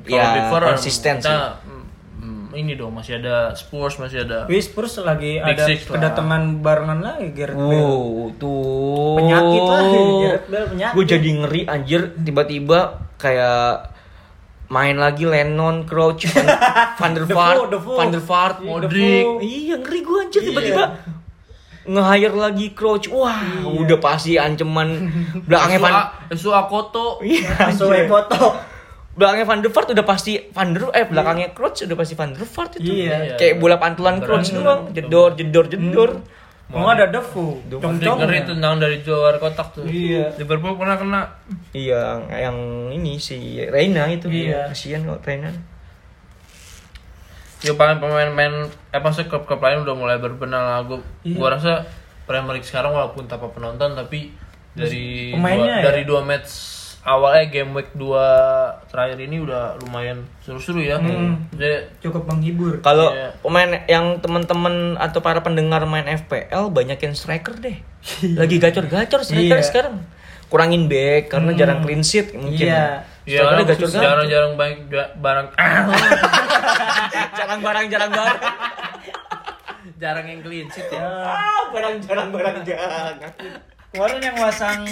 Kalau Ya, Big Four konsisten kita, sih. mm, mm, ini dong masih ada Spurs masih ada. Wih Spurs lagi Big ada Six lah. kedatangan barengan lagi Gareth Bale Wow, tuh. Penyakit lah, Gareth Bale penyakit. Gue jadi ngeri anjir tiba-tiba kayak main lagi Lennon, Crouch, Van, Van der Vaart. Van der Vaart, Iya, Modric. Iya, ngeri gue anjir tiba-tiba nge-hire lagi Crouch. Wah, udah pasti ancaman belakangnya Van Esu Akoto. Iya, foto Belakangnya Van der Vaart udah pasti Van der eh belakangnya Crouch udah pasti Van der Vaart itu. Iya. Kayak bola pantulan Crouch doang, jedor jedor jedor. mau ada Defu cong Modric cong ngeri tendang dari luar kotak tuh. Iya. Liverpool pernah kena. Iya, yang, yang ini si Reina itu Iya. kasihan kok Reina. Ya paling pemain-pemain apa sih klub-klub lain udah mulai berbenah lah. Gua, Iya. gua rasa Premier League sekarang walaupun tanpa penonton tapi dari Pemainnya dua, ya? dari dua match awalnya game week 2 terakhir ini udah lumayan seru-seru ya. Jadi cukup menghibur Kalau Iya. pemain yang teman-teman atau para pendengar main FPL banyakin striker deh. Lagi gacor-gacor striker Iya. sekarang. Kurangin back karena jarang clean sheet mungkin. Iya, orang gacor jarang-jarang banyak barang. Jarang-barang jarang-barang. jarang yang gelincit ya. Ah, barang-jarang barang-jarang. Kemarin yang masang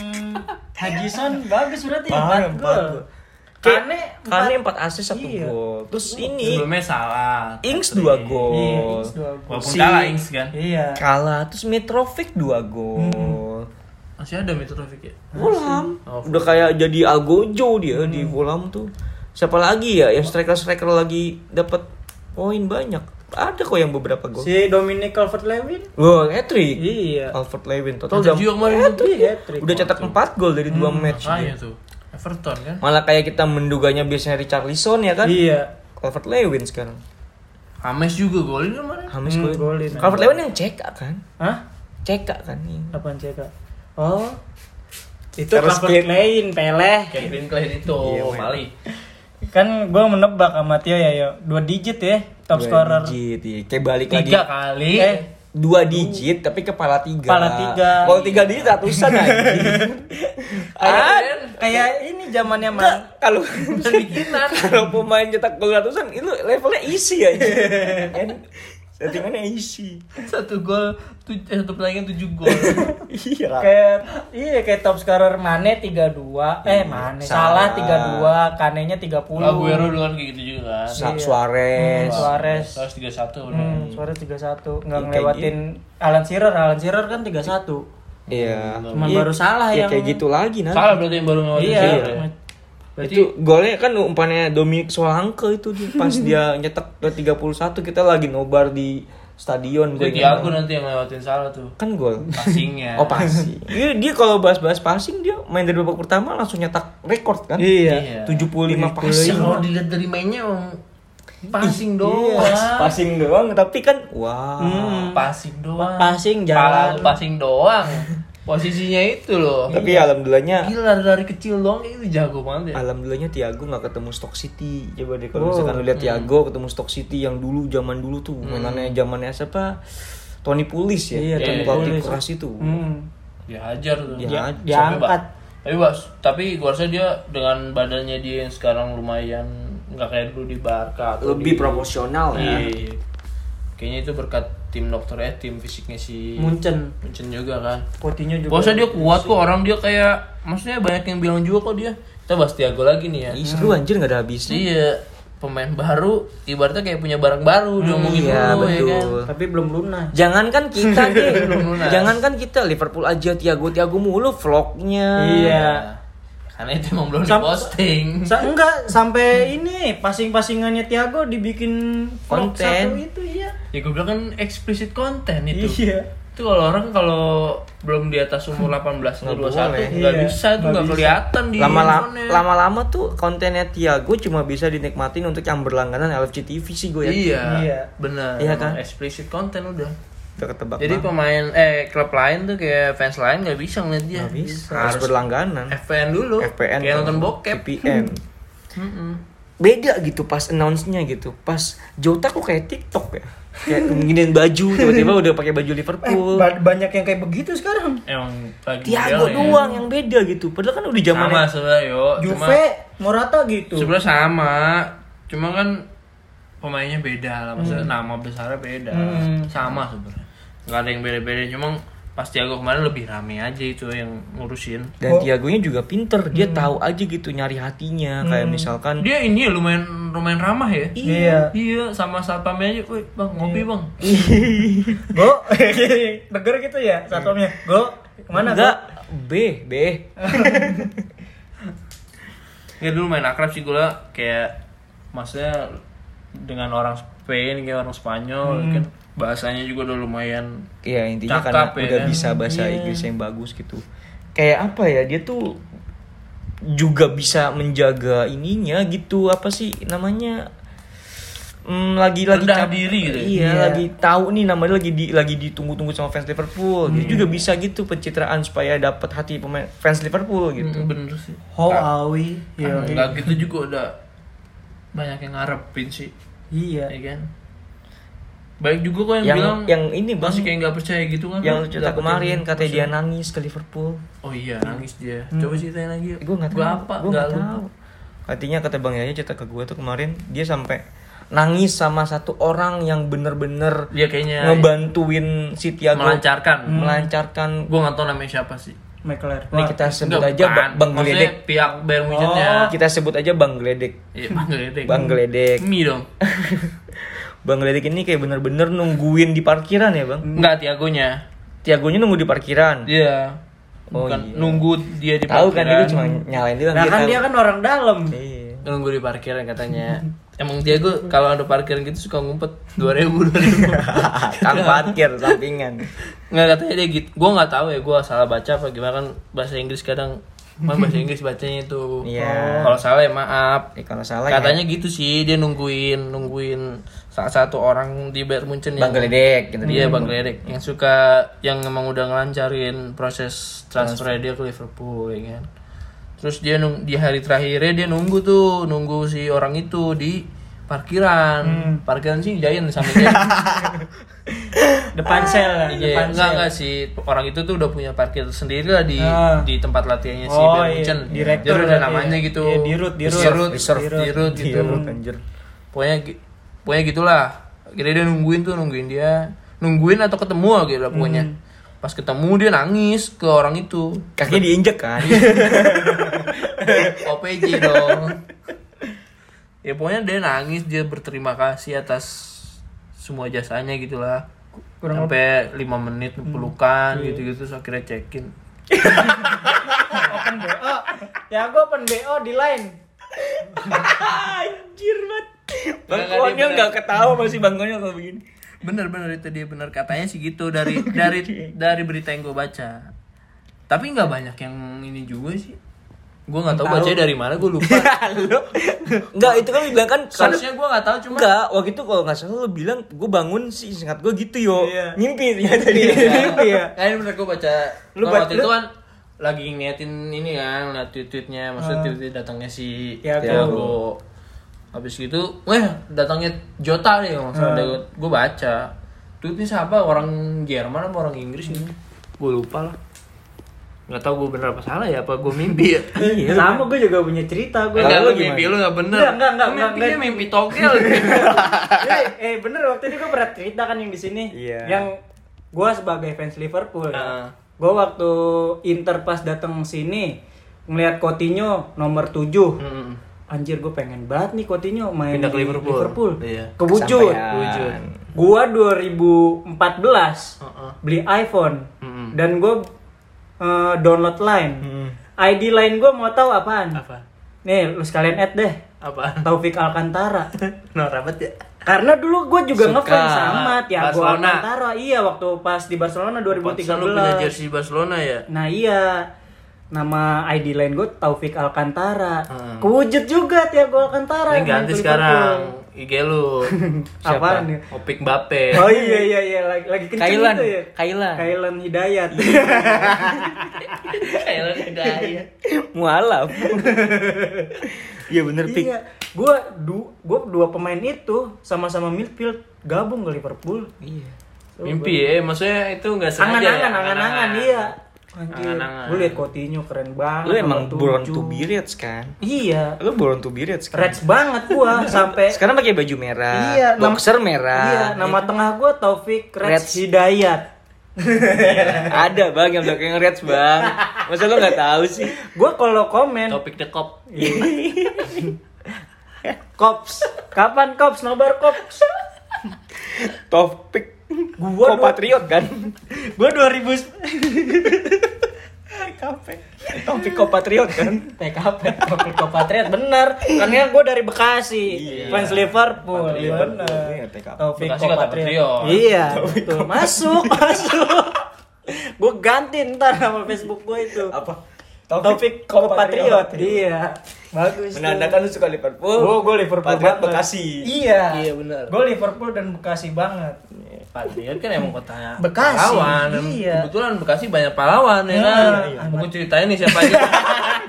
Hajison bagus berarti empat gol. Kane Kane empat asis satu iya. gol. Terus oh, ini sebelumnya salah. Ings dua gol. Iya, Ings dua gol. Walaupun si, kalah Ings kan. Iya. Kalah. Terus Mitrovic dua gol. Hmm. Masih ada Mitrovic ya. Fulham. Oh, Udah kayak jadi Algojo dia di Fulham tuh. Siapa lagi ya yang striker-striker lagi dapat poin banyak? Ada kok yang beberapa gol. Si Dominic Calvert-Lewin. Wow, hat-trick. Iya. Alfred Lewin total udah juga kemarin tuh. Iya, hat-trick. udah cetak 4 gol dari 2 match. Makanya dia. tuh. Everton kan. Malah kayak kita menduganya biasanya Richarlison ya kan? Iya. Alfred Lewin sekarang. Hames juga golin kemarin. Hamis Hmm, golin. golin. Alfred Lewin yang ceka kan? Hah? Ceka kan nih. Apaan CK? Oh. Itu Terus Calvert-Lewin, Peleh. Kevin Klein itu Iya. Kan gue menebak sama Tio ya, yo. Dua digit ya, top Dua scorer. digit, iya. Kayak balik lagi. Tiga kali. Eh, Dua digit tapi kepala tiga. Kepala tiga. Kalau tiga digit ratusan aja. kayak, kayak ini zamannya man. kalau kalau pemain cetak gol ratusan itu levelnya easy aja. Settingannya easy. satu gol, tu- eh, satu pertandingan tujuh gol. Iya lah. Kayak iya kayak top scorer Mane 32, eh Mane salah Salah. 32, Kanenya 30. Aguero dulu kan kayak gitu juga kan. Sa- Suarez. Suarez. Terus tiga satu udah. Hmm, Suarez 31. Enggak Iya, kayak ngelewatin Alan Shearer, Alan Shearer kan 31. Iya. Cuman Iya, baru salah ya yang- kayak gitu lagi nanti. Salah berarti yang baru ngelawan Iya. Shearer ya. Berarti itu golnya kan umpannya Dominic Solanke itu dia pas dia nyetak ke 31 kita lagi nobar di stadion gue Tiago nanti yang lewatin salah tuh. kan gol Passingnya. oh passing dia, dia kalau bahas-bahas passing dia main dari babak pertama langsung nyetak rekor kan Iya. 75 Ya, passing kalau dilihat dari mainnya emang passing doang. passing doang tapi kan wah Passing doang. Passing, jalan. passing doang. Posisinya itu loh. tapi alhamdulillahnya Gila dari kecil doang itu jago banget ya. Alhamdulillahnya Tiago nggak ketemu Stock City. Coba deh Oh. kalau misalkan lu lihat Tiago ketemu Stock City yang dulu zaman dulu tuh mainannya zamannya siapa? Tony Pulis ya. Iya, Tony pelatih Pulis. keras itu. Hmm. Dihajar tuh. Dia- Dia, Sampai diangkat. Tapi bas, tapi gua rasa dia dengan badannya dia yang sekarang lumayan nggak kayak dulu di Barca atau Lebih di- proporsional ya. Iya. Kayaknya itu berkat tim dokter eh tim fisiknya si Munchen. Munchen juga kan. Coutinho juga. Rasa dia kuat kok orang dia kayak maksudnya banyak yang bilang juga kok dia. Kita bahas Tiago lagi nih ya. Ih, seru anjir nggak ada habisnya. Iya, pemain baru ibaratnya kayak punya barang baru diomongin iya, dulu ya betul. kan. Tapi belum lunas. Jangankan kita deh, Belum lunas. jangankan kita Liverpool aja Tiago Tiago mulu vlognya. Iya. Karena itu emang belum Sam- diposting. Sa enggak sampai ini passing-passingannya Tiago dibikin Konten. satu itu iya. Ya gue bilang kan explicit konten itu. Iya. Itu kalau orang kalau belum di atas umur 18 atau Nggak 21 boleh. nggak Iya, bisa itu nggak kelihatan di Lama-lama lama-lama tuh kontennya Tiago cuma bisa dinikmatin untuk yang berlangganan LFC TV sih gue ya. Iya, Iya. benar. Iya kan? Explicit konten udah. Ketebak Jadi banget. pemain eh klub lain tuh kayak fans lain nggak bisa ngeliat dia. Nggak bisa, harus berlangganan. FPN dulu. FPN Kayak nonton bokep. VPN. Beda gitu pas announce-nya gitu. Pas Jota kok kayak TikTok ya. Kayak nginin baju tiba-tiba udah pakai baju Eh, Liverpool. ba- banyak yang kayak begitu sekarang. Emang lagi Tiago modelnya. doang yang beda gitu. Padahal kan udah zaman Sama sebenarnya yo. Cuma Juve, Morata gitu. sebenarnya sama. Cuma kan pemainnya beda lah. Maksudnya nama besarnya beda. Hmm. Sama sebenarnya. Nggak ada yang beda-beda. Cuma pas Tiago kemarin lebih rame aja itu yang ngurusin. dan Tiagonya juga pinter. Dia tahu aja gitu nyari hatinya. Kayak misalkan Dia ini ya lumayan lumayan ramah ya. Iya. Iya, sama satpamnya aja, woi bang ngopi bang. Go. Denger gitu ya satpamnya. Go. Ke mana? enggak B B. Ya dulu main akrab sih gue kayak maksudnya dengan orang Spain kayak orang Spanyol kan bahasanya juga udah lumayan Iya intinya Cakap karena ya udah kan? bisa bahasa Inggris yang bagus gitu. Kayak apa ya dia tuh juga bisa menjaga ininya gitu apa sih namanya Hmm, lagi lagi cap- diri gitu ya? Iya, Iya. lagi tahu nih namanya lagi di lagi ditunggu-tunggu sama fans Liverpool. Dia juga bisa gitu pencitraan supaya dapat hati pemain fans Liverpool gitu. Hmm, bener sih. How are we? Iya. Enggak gitu juga udah banyak yang ngarepin sih, Iya. ya kan? Baik juga kok yang, Yang bilang yang ini Bang, masih kayak nggak percaya gitu kan? yang cerita Nggak kemarin katanya dia nangis ke Liverpool. Oh iya nangis dia. Coba ceritain lagi. yuk. gue nggak tahu Gua apa? gue Nggak nggak tahu artinya kata bang Yaya cerita ke gue tuh kemarin dia sampai nangis sama satu orang yang bener-bener Dia kayaknya ngebantuin si Tiago melancarkan. melancarkan Gue nggak tahu namanya siapa sih. McLaren. ini kita sebut Enggak, aja bukan. Bang, Maksudnya Geledek pihak Bayern Munchen-nya. kita sebut aja Bang Geledek Iya, Bang Geledek. Bang Geledek Mie dong. Bang Geledek ini kayak bener-bener nungguin di parkiran ya bang Enggak Tiagonya. Tiagonya nunggu di parkiran Iya. Oh, Bukan iya. nunggu dia di tahu kan parkiran. dia cuma nyalain doang Nah kan tahu. dia kan orang dalam. Iya. nunggu di parkiran katanya. Emang Tiago kalau ada parkiran gitu suka ngumpet 2000 2000. Kang parkir sampingan Nggak katanya dia gitu. Gua nggak tahu ya, gua salah baca apa gimana kan bahasa Inggris kadang Emang bahasa Inggris bacanya itu. Iya. Kalau salah ya maaf. Eh, kalau salah ya Katanya gitu sih, dia nungguin nungguin salah satu orang di Bayern Munchen Bang yang Geledek gitu Iya Bang Geledek yang suka yang emang udah ngelancarin proses transfer dia ke Liverpool ya kan. Terus dia nung, di hari terakhirnya dia nunggu tuh nunggu si orang itu di parkiran. Parkiran sih Giant sama dia. Depan sel, lah, Iya, depan enggak sel. enggak sih orang itu tuh udah punya parkir sendiri lah di Ah. di tempat latihannya si Oh, Bayern iya. Munchen. Direktur Jadi udah namanya ya. gitu. Iya, di root, di Terus root. di root, Reserve. di root gitu. Iya, anjir. Pokoknya pokoknya gitulah. Kira dia nungguin tuh nungguin dia, nungguin atau ketemu gitu lah pokoknya. Hmm. Pas ketemu dia nangis ke orang itu. kakinya diinjek kan OPJ dong. ya pokoknya dia nangis, dia berterima kasih atas semua jasanya gitulah. Kurang Sampai 5 menit Hmm. pelukan Iya. gitu-gitu terus akhirnya check-in. open BO. Ya gue open BO di line. anjir banget bangkonya dia nggak ketawa masih bangkonya kalau begini Bener-bener itu dia bener katanya sih gitu dari dari dari berita yang gue baca. Tapi nggak banyak yang ini juga sih. Gue nggak tahu bacanya dari mana, gue lupa. Enggak, itu kan bilang kan Seharusnya gue nggak tahu cuma Enggak, waktu itu kalau nggak salah lu bilang gue bangun sih singkat gue gitu yo. Iya. Ngimpi ternyata dia. Mimpi ya. Kayaknya bener gue baca Lu Lu ba- waktu lu- itu kan lagi ngeliatin ini kan, liat tweet-tweetnya, maksudnya tweet datangnya si Tiago. Tiago. Habis gitu, weh datangnya Jota nih, maksudnya gue baca. Tweetnya siapa? Orang Jerman apa orang Inggris gitu? Gue lupa lah. Nggak tahu gue bener apa salah ya, apa gue mimpi ya? Iya. Sama gue juga punya cerita gue. Enggak, lu mimpi lu nggak bener. Enggak, enggak, enggak, Mimpinya enggak. mimpi togel. eh, eh bener waktu itu gue pernah cerita kan yang di sini. Iya. Yang gue sebagai fans Liverpool. Heeh. ya. Gue waktu Inter pas datang sini ngelihat Coutinho nomor 7 Hmm. Anjir gue pengen banget nih Coutinho main Pindah ke di Liverpool. Iya. Kewujud. Kewujud. Gua 2014 Heeh. beli iPhone Mm-mm. dan gue eh, download line. ID line gue mau tahu apaan? Apa? Nih, lu sekalian add deh. Apa? Taufik Alcantara. Norak banget ya. Karena dulu gue juga ngefans sama Thiago Barcelona. Alcantara. Iya, waktu pas di Barcelona Pantesan lu punya 2013. jersey Barcelona ya? Nah iya, nama ID line gue Taufik Alcantara. Hmm. Kewujud juga Thiago Alcantara. Ini yang main ganti sekarang Liverpool. IG lu. Apaan nih? Opik Bape. Oh iya iya iya lagi lagi kenceng Kailan, itu ya. Kailan. Kailan Hidayat. Kayak Hidayat. Mualaf. Iya bener pik. iya, gua du gua dua pemain itu sama-sama midfield gabung ke Liverpool. Iya. Mimpi ya, maksudnya itu enggak sengaja ya. Angan-angan, angan-angan, iya. Anjir, Angan-angan. gue liat Coutinho keren banget. Lu emang born to be rich kan? Iya, Lu born to be rich kan? Reds banget gua sampai Sekarang pakai baju merah, Iya, nam- boxer merah. Iya, nama tengah gua Taufik Reds, Reds. Hidayat. Ada bang yang belakang Reds bang. Masa lu nggak tahu sih? Gua kalau komen Topik the cop. Kops, kapan Kops nobar Kops? Topik. Gua Kok patriot kan? Gua 2000 Topik kok patriot kan? TKP Topik Kopatriot bener Karena gue dari Bekasi Fans Liverpool Patriot, Bener iya, TKP. Kata Kopatriot Patriot. Iya betul. Masuk Masuk Gue ganti ntar nama Facebook gue itu Apa? Taufik Kopatriot Iya Bagus. Menandakan lu suka Liverpool. Gue gue Liverpool Patriot banget. Bekasi. Iya Iya, bener. Gue Liverpool dan Bekasi banget Patriot kan emang kota Bekasi, pahlawan. iya. Kebetulan Bekasi banyak pahlawan ya Iya, kan. iya. Mau gue ceritain nih siapa aja.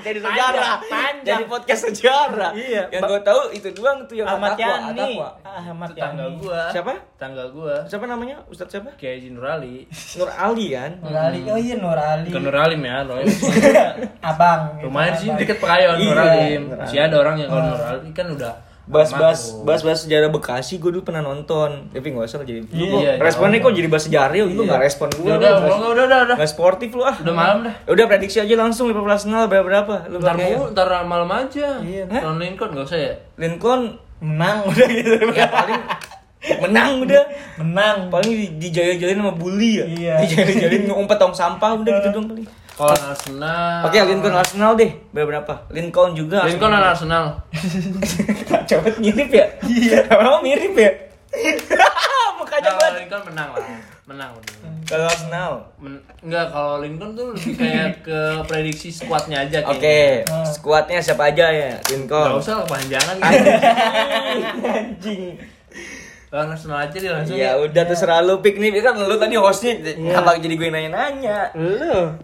Jadi sejarah. panjang. Jadi podcast sejarah. Iya. Yang gue tahu itu doang tuh yang Ahmad Yani Atakwa. Ahmad Tetangga Yani gua. Siapa? Tetangga gua. Siapa namanya? Ustadz siapa? Kiai Nur Ali. Nur Ali kan? Nur Ali Oh iya Nur Ali Bukan Nur Alim ya, Nur. Abang Rumahnya di sini deket Pekayon Nur Iya, Alim. Masih ada orang yang kalau Nur Ali kan udah Bahas-bahas makmur. bahas-bahas sejarah Bekasi gue dulu pernah nonton. Tapi gak usah jadi. Lu Iya, kok responnya jangan. kok jadi bahas sejarah lu Iya. gak respon gue. Udah, udah, udah, udah, udah, udah. Gak sportif lu ah. Udah malam dah. Udah prediksi aja langsung Liverpool Arsenal berapa berapa? Lu Ntar pakai mulu, ntar malam aja. Iya. Lawan Lincoln gak usah ya? Lincoln menang udah gitu ya paling menang udah. menang Paling di, dijaya-jayain sama bully ya. Iya. Dijaya-jayain ngumpet tong sampah udah gitu dong paling. Kalau Arsenal. Oke, Lincoln Arsenal deh. Berapa? Lincoln juga. Lincoln dan Arsenal. Cepet mirip ya? Iya. Emang mirip ya? Mukanya banget. Lincoln menang lah. Menang. menang. Kalau Arsenal. Men- Enggak, kalau Lincoln tuh lebih kayak ke prediksi squadnya aja kayaknya. Oke, skuadnya siapa aja ya? Lincoln. Gak usah lah, panjangan gitu. Anjing. Lawan Arsenal aja dia langsung. Ya udah terserah lu pick nih kan lu tadi hostnya apa jadi gue nanya-nanya. lu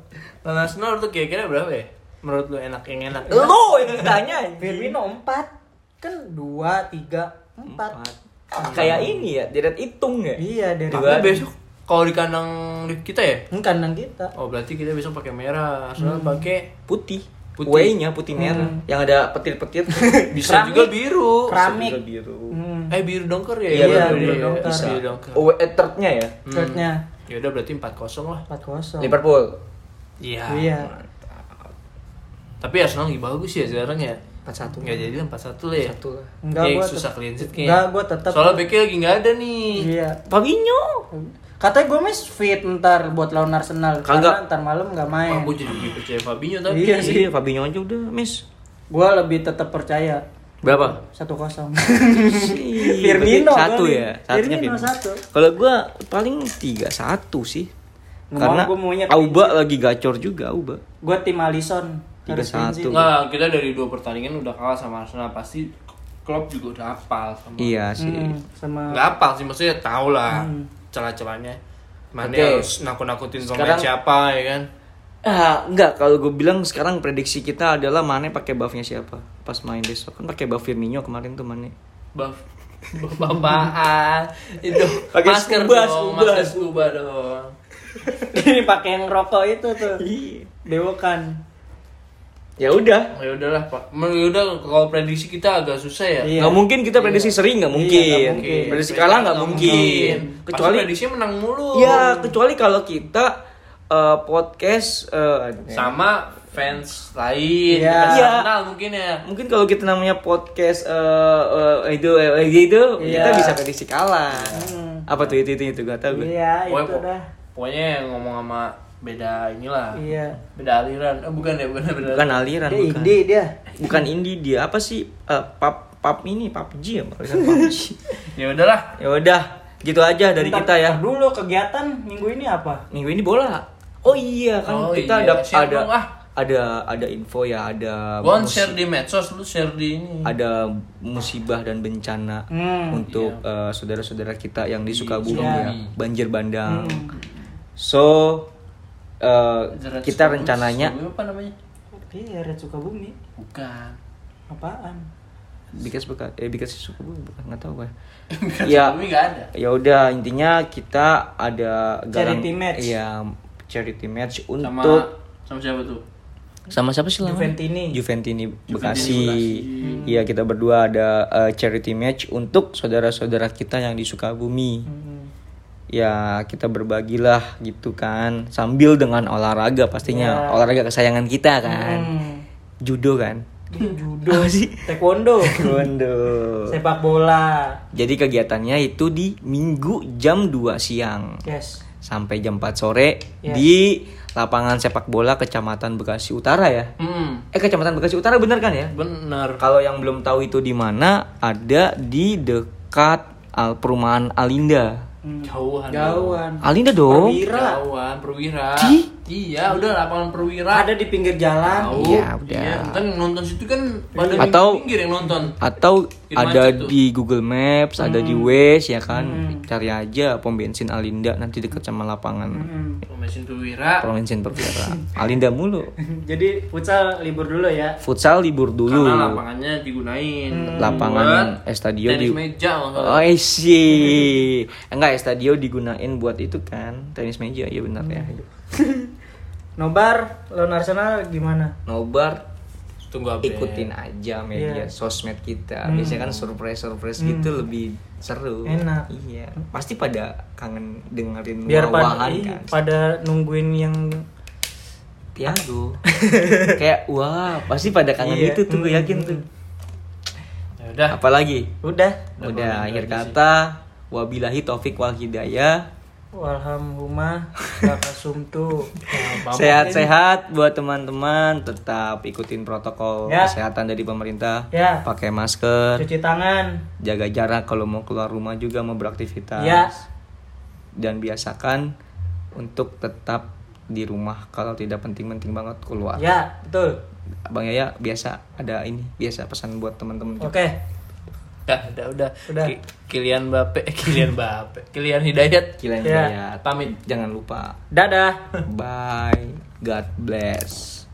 Arsenal tuh kira-kira berapa ya? Menurut lu enak yang enak? Lu yang ditanya. Firmino 4 kan 2 3 4 Kayak ini ya, deret hitung ya. iya dari Tapi Dua. besok kalau di kandang kita ya? Ini kandang kita Oh berarti kita besok pakai merah, Arsenal pakai Putih. Putih. Way-nya putih merah yang ada petir-petir. bisa Keramik. juga biru. keramik Bisa biru. hmm. Eh biru dongker ya? Iya, biru iya, dongker. Bisa. Biru dongker. Oh, eh, third-nya ya. shirtnya Ya udah berarti 4-0 lah. 4 0 Liverpool. Iya. iya Tapi Arsenal lagi bagus ya sekarang ya. 4-1. Nggak jadi lah 4-1 lah ya. Satu lah. Enggak, gua susah clean sheet Enggak, kayaknya. gua tetap Soalnya backnya lagi nggak ada nih. iya Fabinho. katanya Gomez fit ntar buat lawan Arsenal Kagak. karena ntar malam nggak main Aku jadi lebih percaya Fabinho tapi. Iya sih. Iya, Fabinho aja udah, Miss. gua lebih tetap percaya Berapa? Satu kosong. Firmino satu ya. Satunya Firmino Firmino. satu. Kalau gua paling tiga satu sih. Nggak Karena mau, maunya Auba lagi gacor juga Auba. Gue tim Alisson. Tiga Harus satu. Nggak, kita dari dua pertandingan udah kalah sama Arsenal pasti Klopp juga udah hafal sama. Iya sih. Hmm, sama Nggak hafal sih maksudnya tahu lah celah-celahnya. Mana Oke. harus nakut-nakutin Sekarang- siapa ya kan? Ah, enggak kalau gue bilang sekarang prediksi kita adalah Mane pakai buffnya siapa pas main besok kan pakai buff Firmino kemarin tuh Mane. Buff. Bapaan itu Pakai masker scuba, dong, scuba. masker scuba dong. ini pakai yang rokok itu tuh. Iya. Bewokan. Ya udah. Ya udahlah Pak. Ya udah kalau prediksi kita agak susah ya. Iya. Nggak mungkin kita prediksi sering nggak mungkin. nggak mungkin. Prediksi kalah nggak mungkin. Kecuali Kecuali prediksi menang mulu. ya kecuali kalau kita eh, podcast eh, sama fans lain. Iya. Fans Iya. Arsenal mungkin ya. mungkin kalau kita namanya podcast eh, eh, itu eh, gitu Iya. kita bisa prediksi kalah. Hmm. Apa tuh itu itu itu gak tahu gue. Iya, itu dah. Pokoknya yang ngomong sama beda inilah. Iya. Beda aliran. Eh, bukan ya, bukan beda. Bukan aliran, Dia bukan. indie dia. Bukan indie dia apa sih Eh, pap pap ini PUBG ya PUBG. Ya udahlah. ya udah gitu aja dari Bentar, kita ya. dulu kegiatan minggu ini apa? Minggu ini bola. Oh iya kan Oh kita iya, ada share ada dong, ah. ada ada info ya ada mus- share di medsos, lu share di ini. ada musibah dan bencana Hmm, untuk eh, saudara-saudara kita yang di Sukabumi Iya. ya banjir bandang. So eh, Jerat kita rencananya apa namanya? Iya, Red Sukabumi. Bukan. Apaan? Bikas bekas eh Bikas Sukabumi bukan nggak tahu gue. Bukan Ya. Ada. Ya udah intinya kita ada galang- Charity match. Iya, charity match Sama untuk sama siapa tuh? sama siapa sih namanya? Juventini. Juventini Bekasi. Bekasi. Iya, kita berdua ada uh, charity match untuk saudara-saudara kita yang di Sukabumi. Hmm. Ya, kita berbagilah gitu kan, sambil dengan olahraga pastinya. Ya. Olahraga kesayangan kita kan. Hmm. Judo kan. Judo Apa sih? Taekwondo. Taekwondo. Sepak bola. Jadi kegiatannya itu di Minggu jam 2 siang Yes. sampai jam 4 sore Yes. di lapangan sepak bola Kecamatan Bekasi Utara ya. Hmm, Eh Kecamatan Bekasi Utara bener kan ya? bener. Kalau yang belum tahu itu di mana, ada di dekat al perumahan Alinda. Jauhan. Jauhan. Alinda dong. Perwira. Jauhan, perwira. Di? Iya, udah lapangan perwira. Ada di pinggir jalan. Tahu. Iya, udah. Iya, yang nonton situ kan pada Atau- pinggir yang nonton. Atau Bikin ada macet tuh. di Google Maps, ada di Waze ya kan. Cari aja pom bensin Alinda nanti dekat sama lapangan. Hmm. Mesin perwira. Pom bensin perwira. Alinda mulu. Jadi futsal libur dulu ya. Futsal libur dulu. Karena lapangannya digunain. Lapangan Buat Estadio tenis di meja. Oh sih. Enggak Estadio digunain buat itu kan, tenis meja ya benar ya. Nobar lawan Arsenal gimana? Nobar Tunggu update. ikutin aja media Iya. sosmed kita. Biasanya kan surprise surprise gitu lebih seru. Enak. Iya. Pasti pada kangen dengerin Biar pada ih, kan. pada nungguin yang Tiago. Kayak wah, pasti pada kangen Iya. itu tuh gue yakin tuh. Ya udah. Apalagi? udah Udah, Udah akhir kata wabillahi taufik wal hidayah. Walhamdulillah lakasumtu. Sehat-sehat buat teman-teman, tetap ikutin protokol Ya. kesehatan dari pemerintah. Ya. Pakai masker, Cuci tangan. jaga jarak kalau mau keluar rumah juga mau beraktivitas. Ya. Dan biasakan untuk tetap di rumah kalau tidak penting-penting banget keluar. Ya, betul. Bang Yaya biasa ada ini, biasa pesan buat teman-teman. Oke. Udah, udah, udah. Udah. Ki- Kilian Bape, eh, Kilian Bape. Kilian Hidayat. Ya. Hidayat. Pamit. Jangan lupa. Dadah. Bye. God bless.